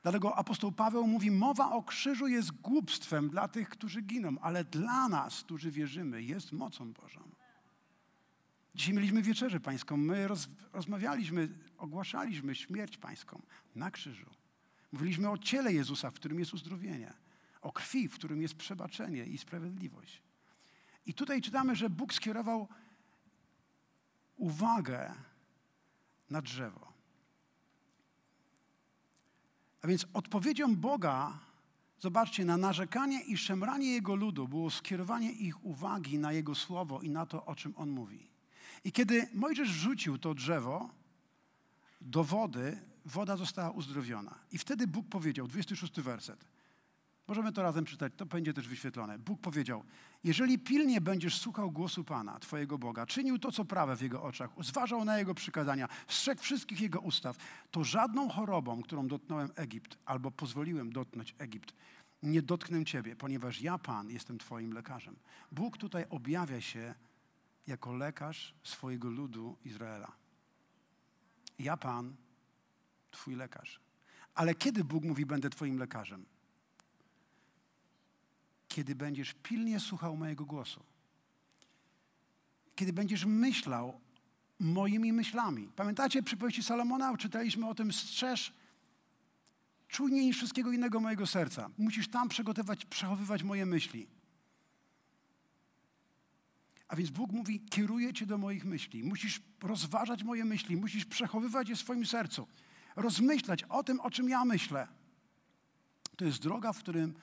Dlatego apostoł Paweł mówi: Mowa o krzyżu jest głupstwem dla tych, którzy giną, ale dla nas, którzy wierzymy, jest mocą Bożą. Dzisiaj mieliśmy wieczerzę pańską. My roz, rozmawialiśmy, ogłaszaliśmy śmierć pańską na krzyżu. Mówiliśmy o ciele Jezusa, w którym jest uzdrowienie, o krwi, w którym jest przebaczenie i sprawiedliwość. I tutaj czytamy, że Bóg skierował uwagę na drzewo. A więc odpowiedzią Boga, zobaczcie, na narzekanie i szemranie Jego ludu było skierowanie ich uwagi na Jego słowo i na to, o czym On mówi. I kiedy Mojżesz wrzucił to drzewo do wody, woda została uzdrowiona. I wtedy Bóg powiedział, 26 werset, możemy to razem czytać, to będzie też wyświetlone. Bóg powiedział, jeżeli pilnie będziesz słuchał głosu Pana, Twojego Boga, czynił to, co prawe w Jego oczach, zważał na Jego przykazania, strzegł wszystkich Jego ustaw, to żadną chorobą, którą dotknąłem Egipt, albo pozwoliłem dotknąć Egipt, nie dotknę Ciebie, ponieważ ja, Pan, jestem Twoim lekarzem. Bóg tutaj objawia się jako lekarz swojego ludu Izraela. Ja, Pan, Twój lekarz. Ale kiedy Bóg mówi, będę Twoim lekarzem? Kiedy będziesz pilnie słuchał mojego głosu. Kiedy będziesz myślał moimi myślami. Pamiętacie przypowieści Salomona? Czytaliśmy o tym, strzeż czujniej niż wszystkiego innego mojego serca. Musisz tam przygotować, przechowywać moje myśli. A więc Bóg mówi: kieruję cię do moich myśli. Musisz rozważać moje myśli, musisz przechowywać je w swoim sercu, rozmyślać o tym, o czym ja myślę. To jest droga, w którym,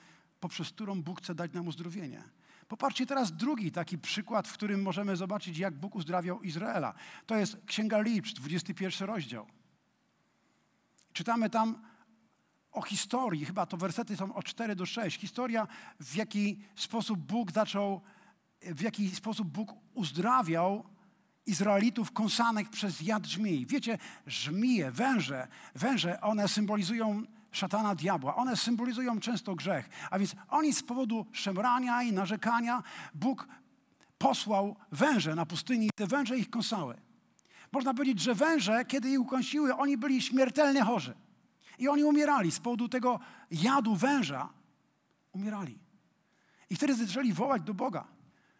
poprzez którą Bóg chce dać nam uzdrowienie. Popatrzcie teraz drugi taki przykład, w którym możemy zobaczyć, jak Bóg uzdrawiał Izraela. To jest Księga Liczb, 21 rozdział. Czytamy tam o historii, chyba to wersety są od 4 do 6. Historia, w jaki sposób Bóg zaczął w jaki sposób Bóg uzdrawiał Izraelitów kąsanych przez jad żmii. Wiecie, żmije, węże, węże, one symbolizują szatana, diabła. One symbolizują często grzech. A więc oni z powodu szemrania i narzekania Bóg posłał węże na pustyni i te węże ich kąsały. Można powiedzieć, że węże, kiedy ich ukąsiły, oni byli śmiertelnie chorzy. I oni umierali z powodu tego jadu węża. Umierali. I wtedy zaczęli wołać do Boga.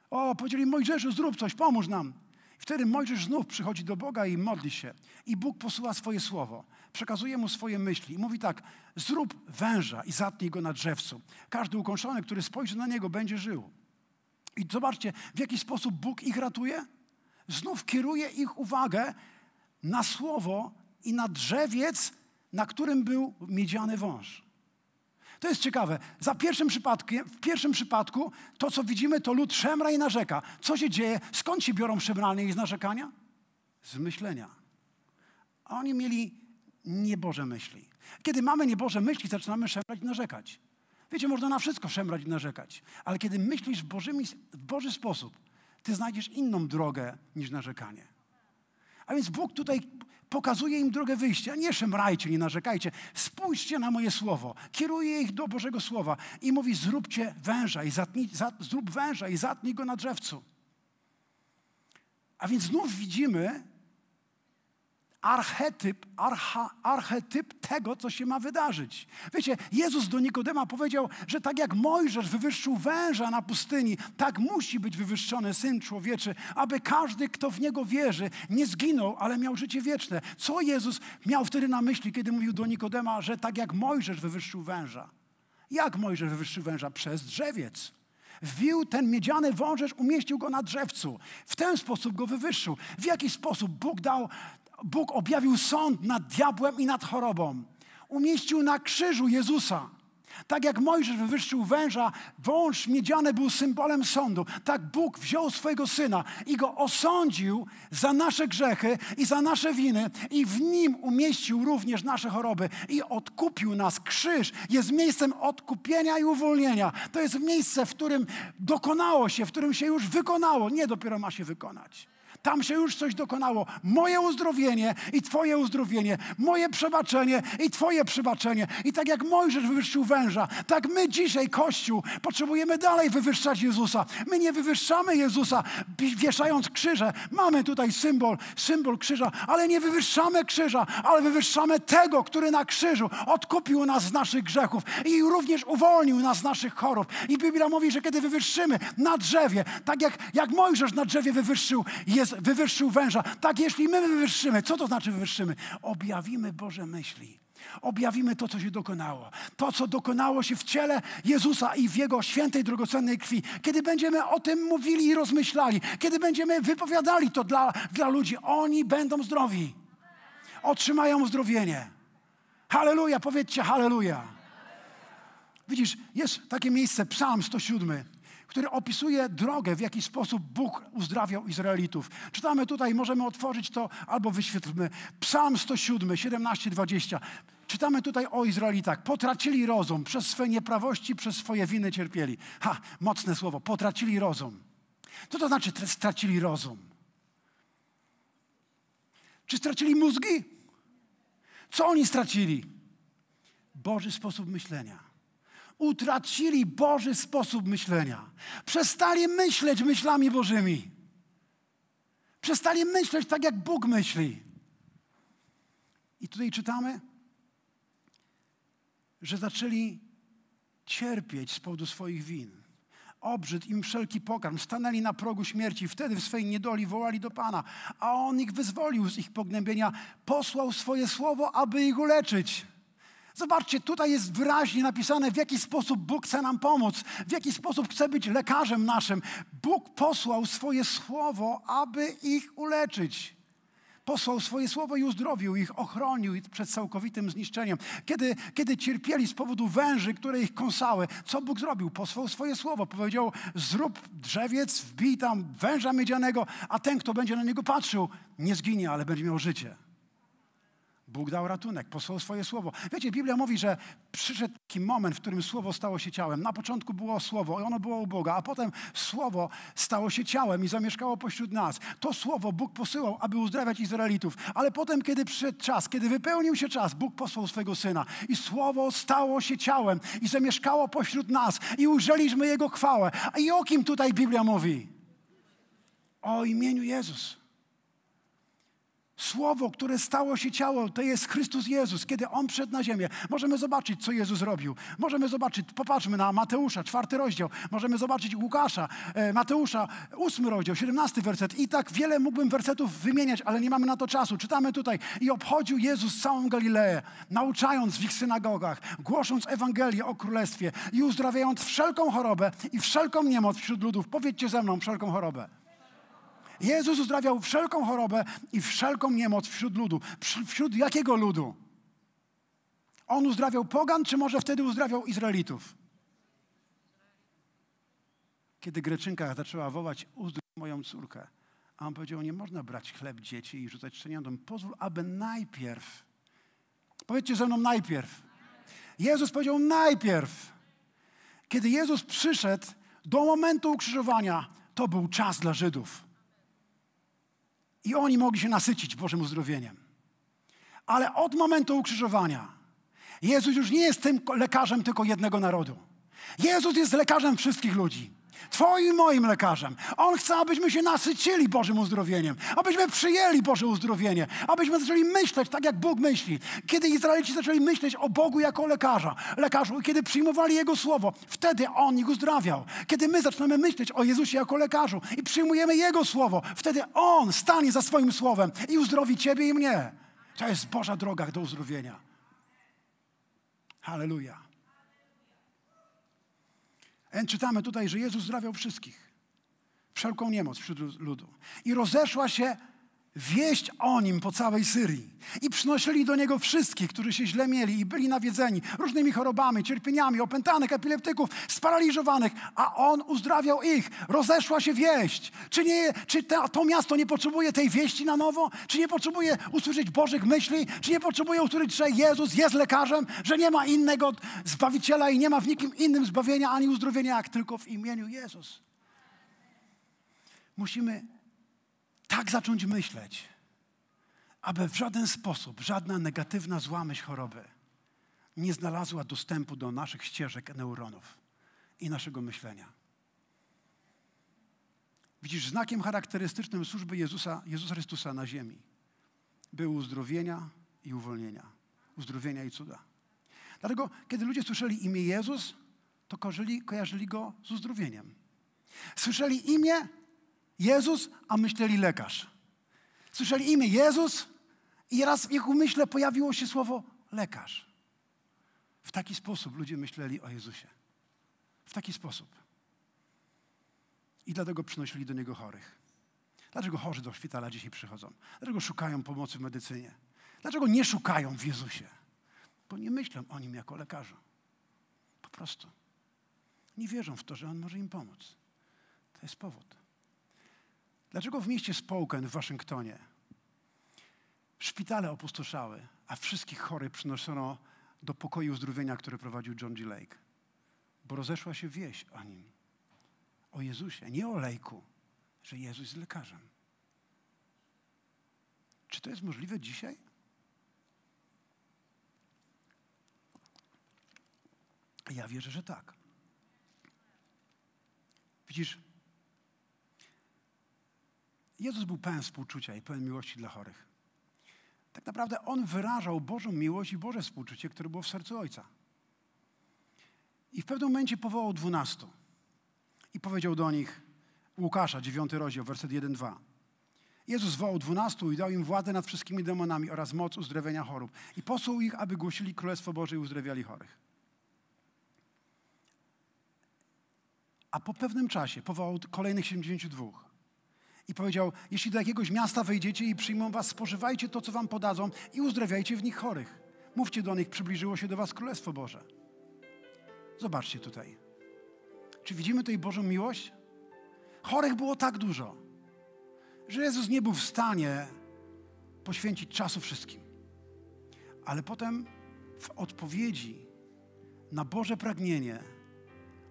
O, powiedzieli Mojżeszu, zrób coś, pomóż nam. I wtedy Mojżesz znów przychodzi do Boga i modli się. I Bóg posyła swoje słowo. Przekazuje mu swoje myśli. I mówi tak, zrób węża i zatnij go na drzewcu. Każdy ukończony, który spojrzy na niego, będzie żył. I zobaczcie, w jaki sposób Bóg ich ratuje. Znów kieruje ich uwagę na słowo i na drzewiec, na którym był miedziany wąż. To jest ciekawe. Za pierwszym przypadkiem, w pierwszym przypadku to, co widzimy, to lud szemra i narzeka. Co się dzieje? Skąd się biorą szemranie i narzekania? Z myślenia. A oni mieli nieboże myśli. Kiedy mamy nieboże myśli, zaczynamy szemrać i narzekać. Wiecie, można na wszystko szemrać i narzekać, ale kiedy myślisz w, Bożymi, w Boży sposób, ty znajdziesz inną drogę niż narzekanie. A więc Bóg tutaj pokazuje im drogę wyjścia. Nie szemrajcie, nie narzekajcie. Spójrzcie na moje słowo. Kieruje ich do Bożego Słowa i mówi zróbcie węża i zatnij, zrób węża i zatnij go na drzewcu. A więc znów widzimy, archetyp, archa, archetyp tego, co się ma wydarzyć. Wiecie, Jezus do Nikodema powiedział, że tak jak Mojżesz wywyższył węża na pustyni, tak musi być wywyższony Syn Człowieczy, aby każdy, kto w Niego wierzy, nie zginął, ale miał życie wieczne. Co Jezus miał wtedy na myśli, kiedy mówił do Nikodema, że tak jak Mojżesz wywyższył węża? Jak Mojżesz wywyższył węża? Przez drzewiec. Wbił ten miedziany wążesz, umieścił go na drzewcu. W ten sposób go wywyższył. W jaki sposób Bóg dał Bóg objawił sąd nad diabłem i nad chorobą. Umieścił na krzyżu Jezusa. Tak jak Mojżesz wywyższył węża, wąż miedziany był symbolem sądu. Tak Bóg wziął swojego syna i go osądził za nasze grzechy i za nasze winy, i w nim umieścił również nasze choroby i odkupił nas. Krzyż jest miejscem odkupienia i uwolnienia. To jest miejsce, w którym dokonało się, w którym się już wykonało, nie dopiero ma się wykonać. Tam się już coś dokonało. Moje uzdrowienie i Twoje uzdrowienie, moje przebaczenie i Twoje przebaczenie. I tak jak Mojżesz wywyższył węża, tak my dzisiaj, Kościół, potrzebujemy dalej wywyższać Jezusa. My nie wywyższamy Jezusa wieszając krzyże. Mamy tutaj symbol, symbol krzyża, ale nie wywyższamy krzyża, ale wywyższamy tego, który na krzyżu odkupił nas z naszych grzechów i również uwolnił nas z naszych chorób. I Biblia mówi, że kiedy wywyższymy na drzewie, tak jak, jak Mojżesz na drzewie wywyższył wywyższył węża. Tak, jeśli my wywyższymy, co to znaczy wywyższymy? Objawimy Boże myśli. Objawimy to, co się dokonało. To, co dokonało się w ciele Jezusa i w Jego świętej, drogocennej krwi. Kiedy będziemy o tym mówili i rozmyślali, kiedy będziemy wypowiadali to dla, dla ludzi, oni będą zdrowi. Otrzymają uzdrowienie. Halleluja, powiedzcie halleluja. Widzisz, jest takie miejsce, Psalm 107 który opisuje drogę, w jaki sposób Bóg uzdrawiał Izraelitów. Czytamy tutaj, możemy otworzyć to albo wyświetlmy. Psalm 107, 17-20. Czytamy tutaj o Izraelitach. Potracili rozum przez swoje nieprawości, przez swoje winy cierpieli. Ha, mocne słowo. Potracili rozum. Co to znaczy stracili rozum? Czy stracili mózgi? Co oni stracili? Boży sposób myślenia utracili Boży sposób myślenia. Przestali myśleć myślami Bożymi. Przestali myśleć tak, jak Bóg myśli. I tutaj czytamy, że zaczęli cierpieć z powodu swoich win. Obrzyd im wszelki pokarm. Stanęli na progu śmierci. Wtedy w swej niedoli wołali do Pana. A On ich wyzwolił z ich pognębienia. Posłał swoje słowo, aby ich uleczyć. Zobaczcie, tutaj jest wyraźnie napisane, w jaki sposób Bóg chce nam pomóc, w jaki sposób chce być lekarzem naszym. Bóg posłał swoje słowo, aby ich uleczyć. Posłał swoje słowo i uzdrowił ich, ochronił ich przed całkowitym zniszczeniem. Kiedy, kiedy cierpieli z powodu węży, które ich kąsały, co Bóg zrobił? Posłał swoje słowo. Powiedział, zrób drzewiec, wbij tam węża miedzianego, a ten, kto będzie na niego patrzył, nie zginie, ale będzie miał życie. Bóg dał ratunek, posłał swoje słowo. Wiecie, Biblia mówi, że przyszedł taki moment, w którym słowo stało się ciałem. Na początku było słowo i ono było u Boga, a potem słowo stało się ciałem i zamieszkało pośród nas. To słowo Bóg posyłał, aby uzdrawiać Izraelitów. Ale potem, kiedy przyszedł czas, kiedy wypełnił się czas, Bóg posłał swego syna i słowo stało się ciałem i zamieszkało pośród nas i ujrzeliśmy Jego chwałę. I o kim tutaj Biblia mówi? O imieniu Jezus. Słowo, które stało się ciało, to jest Chrystus Jezus. Kiedy On przyszedł na ziemię, możemy zobaczyć, co Jezus robił. Możemy zobaczyć, popatrzmy na Mateusza, czwarty rozdział. Możemy zobaczyć Łukasza, e, Mateusza, ósmy rozdział, siedemnasty werset. I tak wiele mógłbym wersetów wymieniać, ale nie mamy na to czasu. Czytamy tutaj. I obchodził Jezus całą Galileę, nauczając w ich synagogach, głosząc Ewangelię o Królestwie i uzdrawiając wszelką chorobę i wszelką niemoc wśród ludów. Powiedzcie ze mną, wszelką chorobę. Jezus uzdrawiał wszelką chorobę i wszelką niemoc wśród ludu. Wśród jakiego ludu? On uzdrawiał pogan, czy może wtedy uzdrawiał Izraelitów? Kiedy Greczynka zaczęła wołać, uzdrów moją córkę, a on powiedział, nie można brać chleb dzieci i rzucać szczeniątom. Pozwól, aby najpierw, powiedzcie ze mną najpierw. Jezus powiedział najpierw. Kiedy Jezus przyszedł do momentu ukrzyżowania, to był czas dla Żydów. I oni mogli się nasycić Bożym uzdrowieniem. Ale od momentu ukrzyżowania Jezus już nie jest tym lekarzem tylko jednego narodu. Jezus jest lekarzem wszystkich ludzi. Twoim moim lekarzem. On chce, abyśmy się nasycili Bożym uzdrowieniem, abyśmy przyjęli Boże uzdrowienie, abyśmy zaczęli myśleć tak, jak Bóg myśli. Kiedy Izraelici zaczęli myśleć o Bogu jako lekarza, lekarzu, kiedy przyjmowali Jego słowo, wtedy On ich uzdrawiał. Kiedy my zaczynamy myśleć o Jezusie jako lekarzu i przyjmujemy Jego słowo, wtedy On stanie za swoim słowem i uzdrowi Ciebie i mnie. To jest Boża droga do uzdrowienia. Hallelujah. Czytamy tutaj, że Jezus zdrawiał wszystkich. Wszelką niemoc wśród ludu. I rozeszła się wieść o nim po całej Syrii. I przynosili do niego wszystkich, którzy się źle mieli i byli nawiedzeni różnymi chorobami, cierpieniami, opętanych, epileptyków, sparaliżowanych, a on uzdrawiał ich. Rozeszła się wieść. Czy, nie, czy to, to miasto nie potrzebuje tej wieści na nowo? Czy nie potrzebuje usłyszeć Bożych myśli? Czy nie potrzebuje usłyszeć, że Jezus jest lekarzem, że nie ma innego Zbawiciela i nie ma w nikim innym zbawienia ani uzdrowienia, jak tylko w imieniu Jezus? Musimy tak zacząć myśleć, aby w żaden sposób żadna negatywna zła myśl choroby nie znalazła dostępu do naszych ścieżek neuronów i naszego myślenia. Widzisz, znakiem charakterystycznym służby Jezusa, Jezusa Chrystusa na ziemi były uzdrowienia i uwolnienia. Uzdrowienia i cuda. Dlatego, kiedy ludzie słyszeli imię Jezus, to kojarzyli, kojarzyli go z uzdrowieniem. Słyszeli imię, Jezus, a myśleli lekarz. Słyszeli imię Jezus i raz w ich umyśle pojawiło się słowo lekarz. W taki sposób ludzie myśleli o Jezusie. W taki sposób. I dlatego przynosili do Niego chorych. Dlaczego chorzy do szpitala dzisiaj przychodzą? Dlaczego szukają pomocy w medycynie? Dlaczego nie szukają w Jezusie? Bo nie myślą o Nim jako lekarzu. Po prostu. Nie wierzą w to, że On może im pomóc. To jest powód. Dlaczego w mieście Spokane w Waszyngtonie szpitale opustoszały, a wszystkich chorych przynoszono do pokoju uzdrowienia, który prowadził John G. Lake? Bo rozeszła się wieść o nim, o Jezusie, nie o lejku, że Jezus jest lekarzem. Czy to jest możliwe dzisiaj? Ja wierzę, że tak. Widzisz, Jezus był pełen współczucia i pełen miłości dla chorych. Tak naprawdę On wyrażał Bożą miłość i Boże współczucie, które było w sercu Ojca. I w pewnym momencie powołał dwunastu. I powiedział do nich, Łukasza, dziewiąty rozdział, werset 1-2. Jezus wołał dwunastu i dał im władzę nad wszystkimi demonami oraz moc uzdrowienia chorób. I posłał ich, aby głosili Królestwo Boże i uzdrawiali chorych. A po pewnym czasie powołał kolejnych 72 i powiedział: Jeśli do jakiegoś miasta wejdziecie i przyjmą was, spożywajcie to, co wam podadzą i uzdrawiajcie w nich chorych. Mówcie do nich, przybliżyło się do was Królestwo Boże. Zobaczcie tutaj. Czy widzimy tutaj Bożą miłość? Chorych było tak dużo, że Jezus nie był w stanie poświęcić czasu wszystkim. Ale potem w odpowiedzi na Boże pragnienie,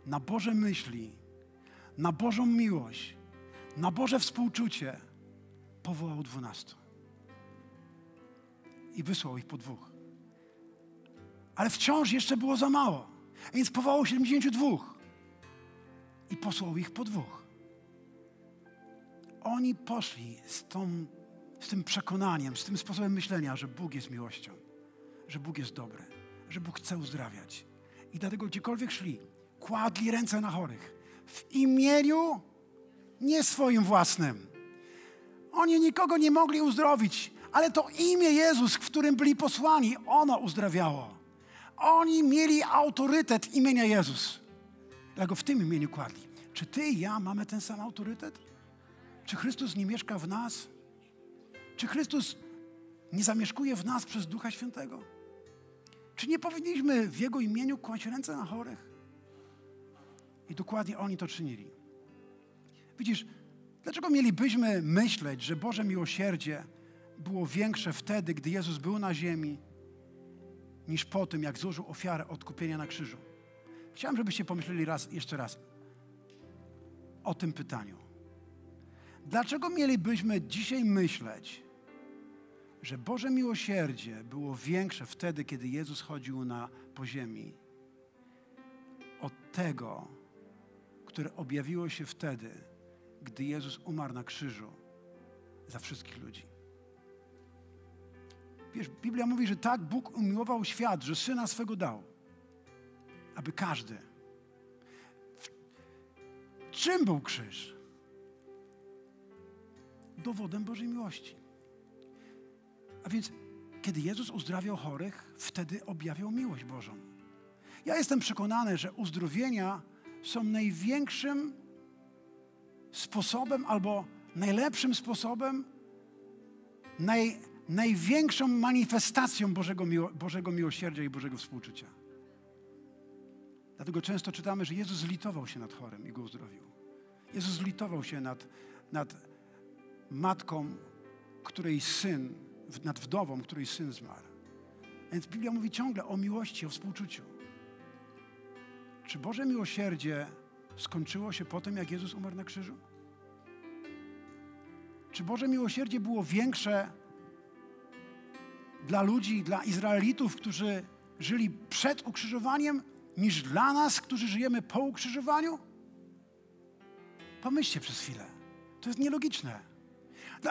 na Boże myśli, na Bożą miłość, na Boże współczucie powołał dwunastu. I wysłał ich po dwóch. Ale wciąż jeszcze było za mało. Więc powołał 72. I posłał ich po dwóch. Oni poszli z, tą, z tym przekonaniem, z tym sposobem myślenia, że Bóg jest miłością, że Bóg jest dobry, że Bóg chce uzdrawiać. I dlatego gdziekolwiek szli, kładli ręce na chorych w imieniu nie swoim własnym. Oni nikogo nie mogli uzdrowić, ale to imię Jezus, w którym byli posłani, ono uzdrawiało. Oni mieli autorytet imienia Jezus. Dlatego w tym imieniu kładli. Czy ty i ja mamy ten sam autorytet? Czy Chrystus nie mieszka w nas? Czy Chrystus nie zamieszkuje w nas przez Ducha Świętego? Czy nie powinniśmy w Jego imieniu kłaść ręce na chorych? I dokładnie oni to czynili. Widzisz, dlaczego mielibyśmy myśleć, że Boże miłosierdzie było większe wtedy, gdy Jezus był na ziemi, niż po tym, jak złożył ofiarę odkupienia na krzyżu? Chciałem, żebyście pomyśleli raz, jeszcze raz o tym pytaniu. Dlaczego mielibyśmy dzisiaj myśleć, że Boże miłosierdzie było większe wtedy, kiedy Jezus chodził na po ziemi, od tego, które objawiło się wtedy, gdy Jezus umarł na krzyżu za wszystkich ludzi. Wiesz, Biblia mówi, że tak Bóg umiłował świat, że Syna swego dał, aby każdy. Czym był krzyż? Dowodem Bożej miłości. A więc, kiedy Jezus uzdrawiał chorych, wtedy objawiał miłość Bożą. Ja jestem przekonany, że uzdrowienia są największym sposobem albo najlepszym sposobem, naj, największą manifestacją Bożego, miło, Bożego miłosierdzia i Bożego współczucia. Dlatego często czytamy, że Jezus zlitował się nad chorym i go uzdrowił. Jezus zlitował się nad, nad matką, której syn, nad wdową, której syn zmarł. Więc Biblia mówi ciągle o miłości, o współczuciu. Czy Boże miłosierdzie skończyło się po tym, jak Jezus umarł na krzyżu? Czy Boże miłosierdzie było większe dla ludzi, dla Izraelitów, którzy żyli przed ukrzyżowaniem, niż dla nas, którzy żyjemy po ukrzyżowaniu? Pomyślcie przez chwilę. To jest nielogiczne.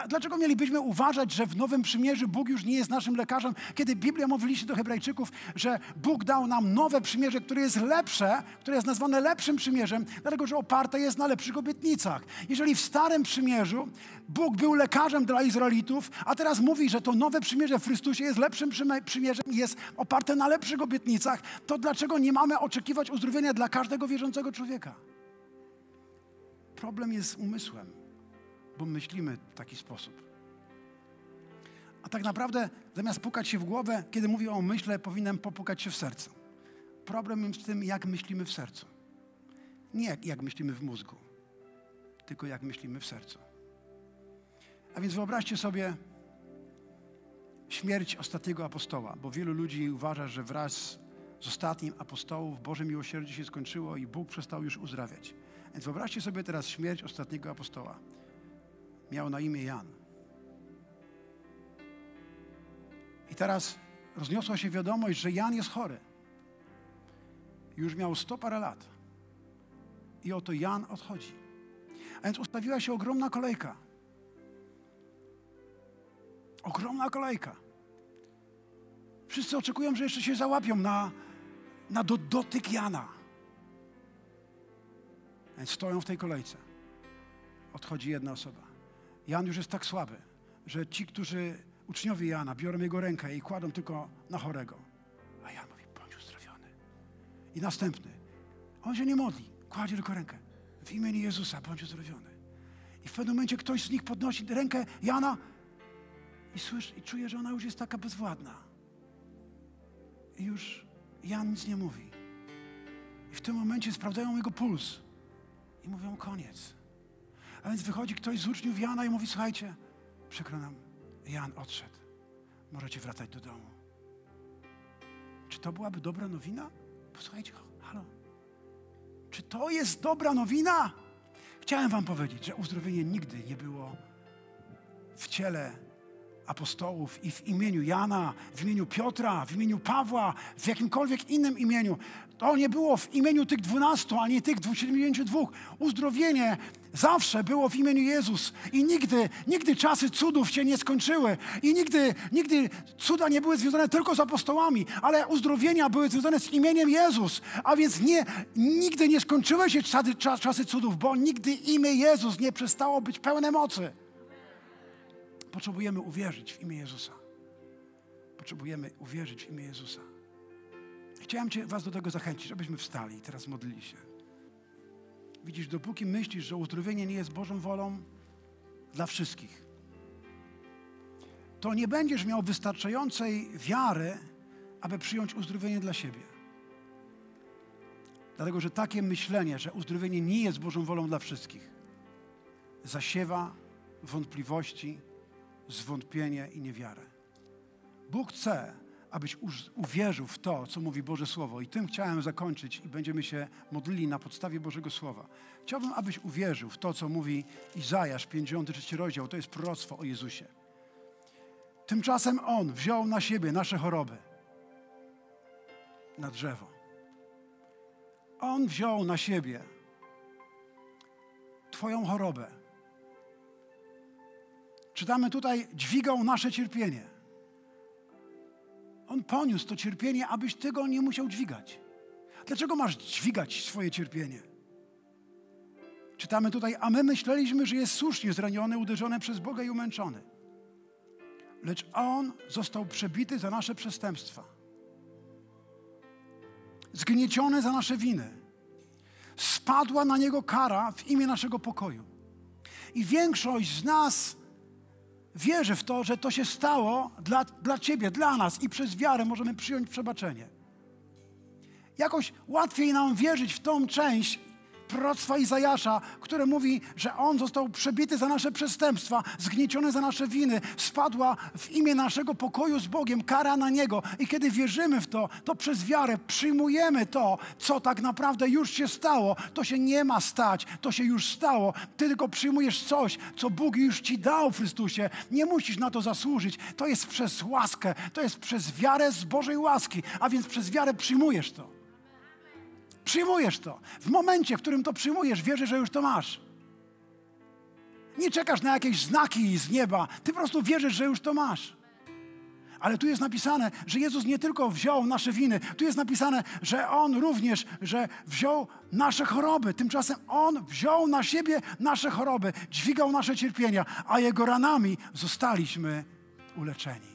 Dlaczego mielibyśmy uważać, że w Nowym Przymierzu Bóg już nie jest naszym lekarzem, kiedy Biblia mówi do Hebrajczyków, że Bóg dał nam nowe przymierze, które jest lepsze, które jest nazwane lepszym przymierzem, dlatego że oparte jest na lepszych obietnicach. Jeżeli w Starym Przymierzu Bóg był lekarzem dla Izraelitów, a teraz mówi, że to nowe przymierze w Chrystusie jest lepszym przymierzem jest oparte na lepszych obietnicach, to dlaczego nie mamy oczekiwać uzdrowienia dla każdego wierzącego człowieka? Problem jest z umysłem bo myślimy w taki sposób. A tak naprawdę, zamiast pukać się w głowę, kiedy mówię o myśle, powinienem popukać się w sercu. Problem jest w tym, jak myślimy w sercu. Nie jak, myślimy w mózgu, tylko jak myślimy w sercu. A więc wyobraźcie sobie śmierć ostatniego apostoła, bo wielu ludzi uważa, że wraz z ostatnim apostołów Boże miłosierdzie się skończyło i Bóg przestał już uzdrawiać. Więc wyobraźcie sobie teraz śmierć ostatniego apostoła miał na imię Jan. I teraz rozniosła się wiadomość, że Jan jest chory. Już miał sto parę lat. I oto Jan odchodzi. A więc ustawiła się ogromna kolejka. Ogromna kolejka. Wszyscy oczekują, że jeszcze się załapią na, na do, dotyk Jana. A więc stoją w tej kolejce. Odchodzi jedna osoba. Jan już jest tak słaby, że ci, którzy, uczniowie Jana, biorą jego rękę i kładą tylko na chorego. A Jan mówi, bądź uzdrowiony. I następny. On się nie modli, kładzie tylko rękę. W imieniu Jezusa, bądź uzdrowiony. I w pewnym momencie ktoś z nich podnosi rękę Jana i słyszy, i czuje, że ona już jest taka bezwładna. I już Jan nic nie mówi. I w tym momencie sprawdzają jego puls. I mówią, koniec. A więc wychodzi ktoś z uczniów Jana i mówi, słuchajcie, przykro nam, Jan odszedł. Możecie wracać do domu. Czy to byłaby dobra nowina? Posłuchajcie, halo. Czy to jest dobra nowina? Chciałem wam powiedzieć, że uzdrowienie nigdy nie było w ciele apostołów i w imieniu Jana, w imieniu Piotra, w imieniu Pawła, w jakimkolwiek innym imieniu. To nie było w imieniu tych dwunastu, a nie tych dwóch. Uzdrowienie zawsze było w imieniu Jezus i nigdy, nigdy czasy cudów się nie skończyły i nigdy, nigdy cuda nie były związane tylko z apostołami, ale uzdrowienia były związane z imieniem Jezus. A więc nie, nigdy nie skończyły się czasy, czasy cudów, bo nigdy imię Jezus nie przestało być pełne mocy. Potrzebujemy uwierzyć w imię Jezusa. Potrzebujemy uwierzyć w imię Jezusa. Chciałem cię, Was do tego zachęcić, żebyśmy wstali i teraz modlili się. Widzisz, dopóki myślisz, że uzdrowienie nie jest Bożą wolą dla wszystkich, to nie będziesz miał wystarczającej wiary, aby przyjąć uzdrowienie dla siebie. Dlatego, że takie myślenie, że uzdrowienie nie jest Bożą wolą dla wszystkich, zasiewa wątpliwości, zwątpienie i niewiarę. Bóg chce, abyś uwierzył w to, co mówi Boże Słowo. I tym chciałem zakończyć i będziemy się modlili na podstawie Bożego Słowa. Chciałbym, abyś uwierzył w to, co mówi Izajasz, 53 rozdział. To jest proroctwo o Jezusie. Tymczasem On wziął na siebie nasze choroby. Na drzewo. On wziął na siebie Twoją chorobę. Czytamy tutaj, dźwigał nasze cierpienie. On poniósł to cierpienie, abyś ty go nie musiał dźwigać. Dlaczego masz dźwigać swoje cierpienie? Czytamy tutaj, a my myśleliśmy, że jest słusznie zraniony, uderzony przez Boga i umęczony. Lecz On został przebity za nasze przestępstwa. Zgnieciony za nasze winy. Spadła na Niego kara w imię naszego pokoju. I większość z nas wierzę w to, że to się stało dla, dla Ciebie, dla nas i przez wiarę możemy przyjąć przebaczenie. Jakoś łatwiej nam wierzyć w tą część proroctwa Izajasza, które mówi, że On został przebity za nasze przestępstwa, zgnieciony za nasze winy, spadła w imię naszego pokoju z Bogiem, kara na Niego. I kiedy wierzymy w to, to przez wiarę przyjmujemy to, co tak naprawdę już się stało. To się nie ma stać, to się już stało. Ty tylko przyjmujesz coś, co Bóg już Ci dał w Chrystusie. Nie musisz na to zasłużyć. To jest przez łaskę, to jest przez wiarę z Bożej łaski, a więc przez wiarę przyjmujesz to. Przyjmujesz to. W momencie, w którym to przyjmujesz, wierzysz, że już to masz. Nie czekasz na jakieś znaki z nieba. Ty po prostu wierzysz, że już to masz. Ale tu jest napisane, że Jezus nie tylko wziął nasze winy, tu jest napisane, że On również, że wziął nasze choroby. Tymczasem On wziął na siebie nasze choroby, dźwigał nasze cierpienia, a Jego ranami zostaliśmy uleczeni.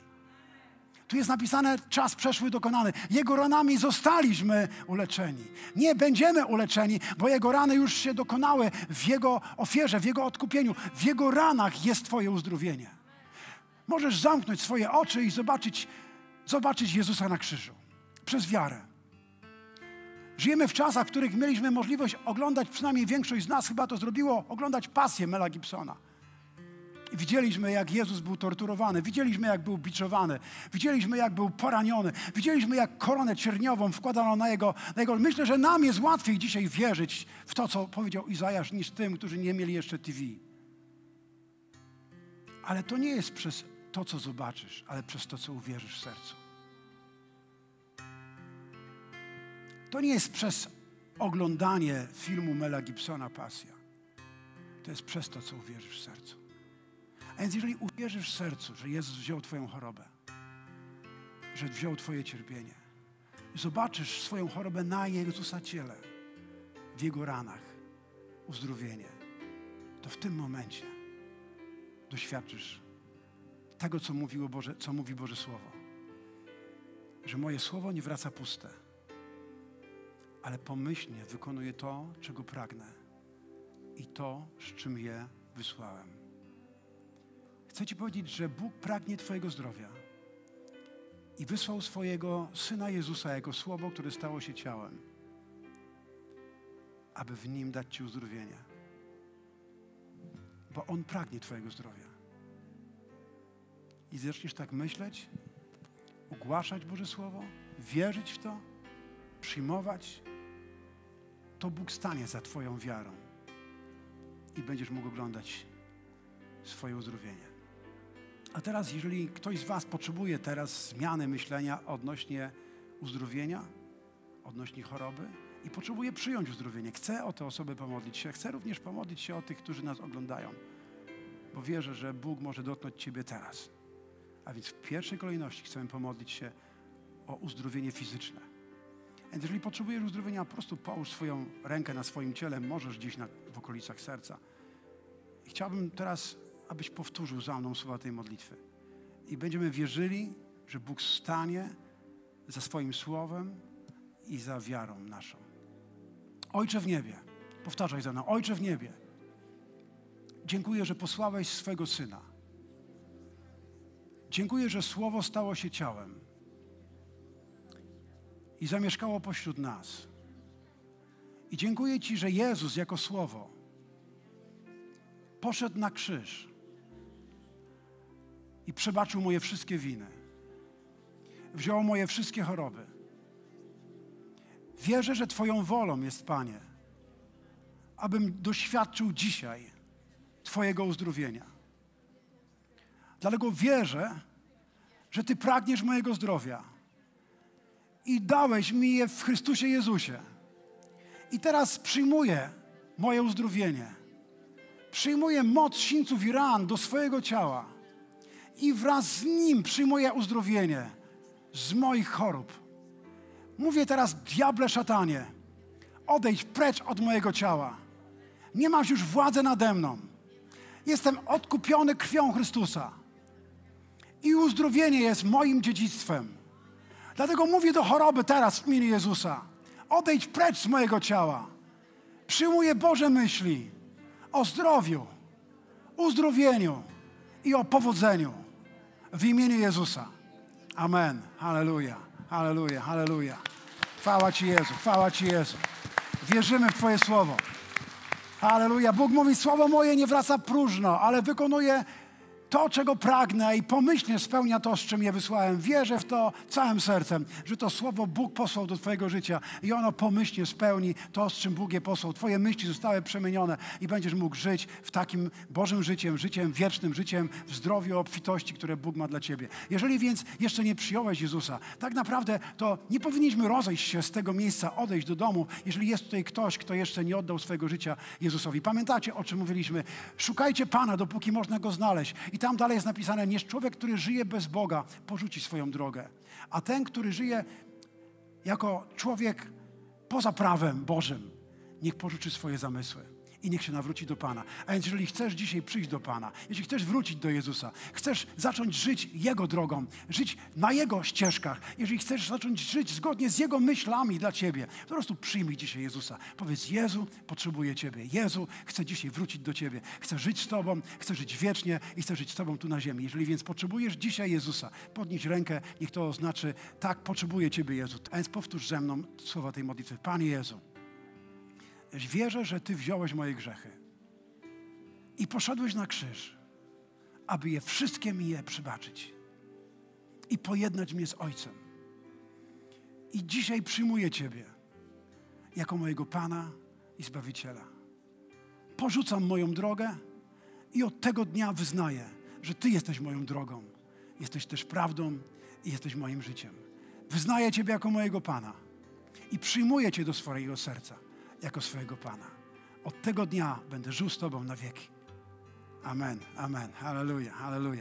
Tu jest napisane czas przeszły dokonany. Jego ranami zostaliśmy uleczeni. Nie będziemy uleczeni, bo Jego rany już się dokonały w Jego ofierze, w Jego odkupieniu. W Jego ranach jest Twoje uzdrowienie. Możesz zamknąć swoje oczy i zobaczyć, zobaczyć Jezusa na krzyżu. Przez wiarę. Żyjemy w czasach, w których mieliśmy możliwość oglądać, przynajmniej większość z nas chyba to zrobiło, oglądać pasję Mela Gibsona. Widzieliśmy, jak Jezus był torturowany, widzieliśmy, jak był biczowany, widzieliśmy, jak był poraniony, widzieliśmy, jak koronę cierniową wkładano na jego, na jego. Myślę, że nam jest łatwiej dzisiaj wierzyć w to, co powiedział Izajasz, niż tym, którzy nie mieli jeszcze TV. Ale to nie jest przez to, co zobaczysz, ale przez to, co uwierzysz w sercu. To nie jest przez oglądanie filmu Mela Gibsona Pasja. To jest przez to, co uwierzysz w sercu. A więc jeżeli uwierzysz w sercu, że Jezus wziął Twoją chorobę, że wziął Twoje cierpienie, zobaczysz swoją chorobę na Jezusa ciele, w Jego ranach, uzdrowienie, to w tym momencie doświadczysz tego, co, mówiło Boże, co mówi Boże Słowo. Że moje Słowo nie wraca puste, ale pomyślnie wykonuje to, czego pragnę i to, z czym je wysłałem. Chcę Ci powiedzieć, że Bóg pragnie Twojego zdrowia i wysłał swojego Syna Jezusa jako Słowo, które stało się ciałem, aby w Nim dać Ci uzdrowienie. Bo On pragnie Twojego zdrowia. I zaczniesz tak myśleć, ogłaszać Boże Słowo, wierzyć w to, przyjmować, to Bóg stanie za Twoją wiarą i będziesz mógł oglądać swoje uzdrowienie. A teraz, jeżeli ktoś z Was potrzebuje teraz zmiany myślenia odnośnie uzdrowienia, odnośnie choroby i potrzebuje przyjąć uzdrowienie, chce o tę osobę pomodlić się, chce również pomodlić się o tych, którzy nas oglądają, bo wierzę, że Bóg może dotknąć Ciebie teraz. A więc w pierwszej kolejności chcemy pomodlić się o uzdrowienie fizyczne. Więc jeżeli potrzebujesz uzdrowienia, po prostu połóż swoją rękę na swoim ciele, możesz gdzieś na, w okolicach serca. I chciałbym teraz, abyś powtórzył za mną słowa tej modlitwy. I będziemy wierzyli, że Bóg stanie za swoim słowem i za wiarą naszą. Ojcze w niebie, powtarzaj za mną, Ojcze w niebie, dziękuję, że posłałeś swego Syna. Dziękuję, że Słowo stało się ciałem i zamieszkało pośród nas. I dziękuję Ci, że Jezus jako Słowo poszedł na krzyż i przebaczył moje wszystkie winy. Wziął moje wszystkie choroby. Wierzę, że Twoją wolą jest, Panie, abym doświadczył dzisiaj Twojego uzdrowienia. Dlatego wierzę, że Ty pragniesz mojego zdrowia i dałeś mi je w Chrystusie Jezusie. I teraz przyjmuję moje uzdrowienie. Przyjmuję moc sińców i ran do swojego ciała i wraz z nim przyjmuję uzdrowienie z moich chorób. Mówię teraz, diable szatanie, odejdź precz od mojego ciała. Nie masz już władzy nade mną. Jestem odkupiony krwią Chrystusa. I uzdrowienie jest moim dziedzictwem. Dlatego mówię do choroby teraz w imieniu Jezusa. Odejdź precz z mojego ciała. Przyjmuję Boże myśli o zdrowiu, uzdrowieniu i o powodzeniu w imieniu Jezusa. Amen. Halleluja. Halleluja. Halleluja. Chwała Ci Jezu. Chwała Ci Jezu. Wierzymy w Twoje słowo. Halleluja. Bóg mówi, słowo moje nie wraca próżno, ale wykonuje to, czego pragnę i pomyślnie spełnia to, z czym je wysłałem. Wierzę w to całym sercem, że to słowo Bóg posłał do Twojego życia i ono pomyślnie spełni to, z czym Bóg je posłał. Twoje myśli zostały przemienione i będziesz mógł żyć w takim Bożym życiem, życiem wiecznym, życiem w zdrowiu, obfitości, które Bóg ma dla Ciebie. Jeżeli więc jeszcze nie przyjąłeś Jezusa, tak naprawdę to nie powinniśmy rozejść się z tego miejsca, odejść do domu, jeżeli jest tutaj ktoś, kto jeszcze nie oddał swojego życia Jezusowi. Pamiętacie, o czym mówiliśmy? Szukajcie Pana, dopóki można Go znaleźć. I tam dalej jest napisane, niż człowiek, który żyje bez Boga, porzuci swoją drogę. A ten, który żyje jako człowiek poza prawem Bożym, niech porzuci swoje zamysły i niech się nawróci do Pana. A więc jeżeli chcesz dzisiaj przyjść do Pana, jeśli chcesz wrócić do Jezusa, chcesz zacząć żyć Jego drogą, żyć na Jego ścieżkach, jeżeli chcesz zacząć żyć zgodnie z Jego myślami dla Ciebie, po prostu przyjmij dzisiaj Jezusa. Powiedz, Jezu, potrzebuję Ciebie. Jezu, chcę dzisiaj wrócić do Ciebie. Chcę żyć z Tobą, chcę żyć wiecznie i chcę żyć z Tobą tu na ziemi. Jeżeli więc potrzebujesz dzisiaj Jezusa, podnieś rękę, niech to oznaczy, tak, potrzebuję Ciebie, Jezu. A więc powtórz ze mną słowa tej modlitwy. Panie Jezu, wierzę, że Ty wziąłeś moje grzechy i poszedłeś na krzyż, aby je wszystkie mi je przybaczyć i pojednać mnie z Ojcem. I dzisiaj przyjmuję Ciebie jako mojego Pana i Zbawiciela. Porzucam moją drogę i od tego dnia wyznaję, że Ty jesteś moją drogą, jesteś też prawdą i jesteś moim życiem. Wyznaję Ciebie jako mojego Pana i przyjmuję Cię do swojego serca jako swojego Pana. Od tego dnia będę żył z Tobą na wieki. Amen, amen, halleluja, halleluja.